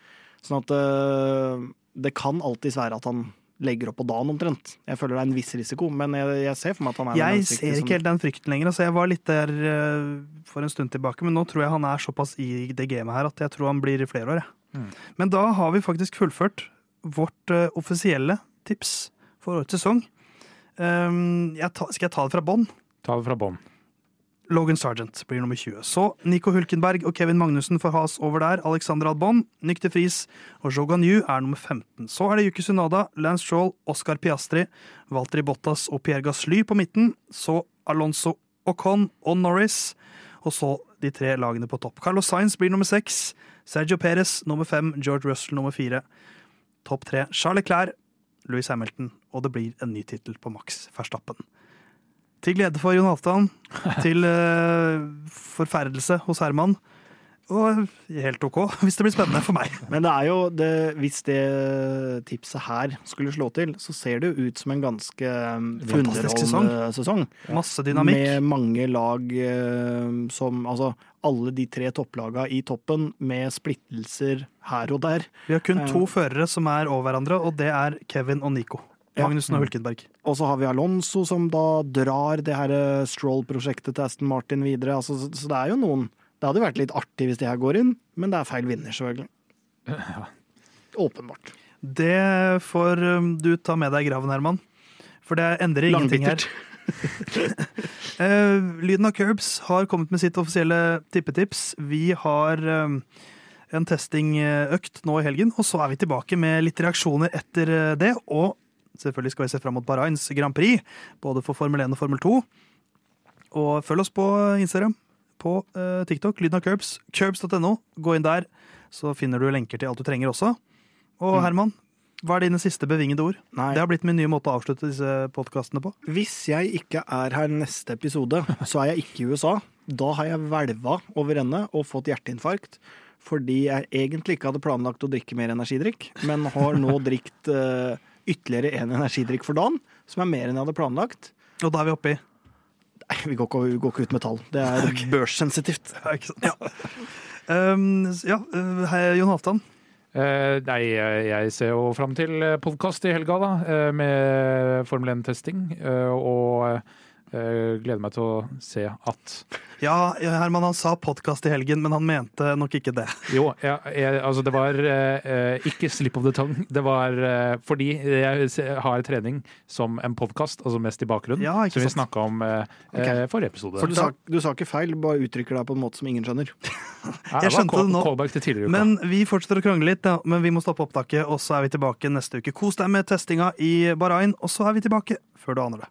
Sånn at uh, det kan alltids være at han legger opp på dagen omtrent. Jeg føler det er en viss risiko, men jeg, jeg ser for meg at han er Jeg ser som- ikke helt den frykten lenger. Altså, jeg var litt der uh, for en stund tilbake, men nå tror jeg han er såpass i det gamet her at jeg tror han blir i flere år. jeg. Mm. Men da har vi faktisk fullført vårt uh, offisielle tips for årets sesong. Um, jeg ta, skal jeg ta det fra bånn? Ta det fra bånn. Logan Sargent blir nummer 20. Så Nico Hulkenberg og Kevin Magnussen får has over der. Alexander Albon, Nykte Friis og Jogan Yu er nummer 15. Så er det Yuki Sunada, Lance Stroll, Oscar Piastri, Valtteri Bottas og Pierre Gasly på midten. Så Alonso Ocon og Norris. Og så de tre lagene på topp. Carlos Sainz blir nummer seks. Sergio Perez nummer fem. George Russell nummer fire. Topp tre Charles Clair, Louis Hamilton, og det blir en ny tittel på Max Verstappen. Til glede for Jon Halvdan, til uh, forferdelse hos Herman. Og helt OK, hvis det blir spennende for meg. Men det er jo det, hvis det tipset her skulle slå til, så ser det jo ut som en ganske um, Fantastisk underholdende sesong. Masse dynamikk. Med mange lag uh, som Altså alle de tre topplaga i toppen, med splittelser her og der. Vi har kun to førere som er over hverandre, og det er Kevin og Nico. Ja. Magnussen og Hulkenberg. Og så har vi Alonso som da drar det her eh, Stroll-prosjektet til Aston Martin videre. Altså, så, det er jo noen Det hadde vært litt artig hvis de her går inn, men det er feil vinner, selvfølgelig. Åpenbart. Det får um, du ta med deg i graven, Herman. For det endrer ingenting her. Eh, lyden av Curbs har kommet med sitt offisielle tippetips. Vi har um, en testingøkt nå i helgen, og så er vi tilbake med litt reaksjoner etter eh, det. Og selvfølgelig skal vi se fram mot Bahrains Grand Prix, både for Formel 1 og Formel 2. Og følg oss på Instagram, på uh, TikTok, lyden av Curbs. Curbs.no. Gå inn der, så finner du lenker til alt du trenger også. Og Mm. Herman, hva er dine siste bevingede ord? Nei. Det har blitt min nye måte å avslutte disse podkastene på. Hvis jeg ikke er her neste episode, så er jeg ikke i USA. Da har jeg hvelva over ende og fått hjerteinfarkt. Fordi jeg egentlig ikke hadde planlagt å drikke mer energidrikk, men har nå drikt eh, ytterligere en energidrikk for dagen, som er mer enn jeg hadde planlagt. Og da er vi oppe i Nei, vi går ikke, vi går ikke ut med tall. Det er børssensitivt. Ja, ikke sant? Ja. Um, ja, uh, hei, Jon Halvdan. Uh, nei, jeg ser jo fram til podkast i helga, da, eh, med Formel 1-testing. Uh, og eh, gleder meg til å se at Ja, Herman han sa podkast i helgen, men han mente nok ikke det. Jo, jeg, jeg, altså det var eh, ikke slip of the tongue. Det var eh, fordi jeg har trening som en podkast, altså mest i bakgrunnen, Ja, som vi snakka om eh, Ok. eh, forrige episode. For du sa, du sa ikke feil, bare uttrykker deg på en måte som ingen skjønner. Jeg skjønte det nå. Callback til tidligere uka. Men vi fortsetter å krangle litt, ja. men vi må stoppe opptaket, og så er vi tilbake neste uke. Kos deg med testinga i Bahrain, og så er vi tilbake før du aner det.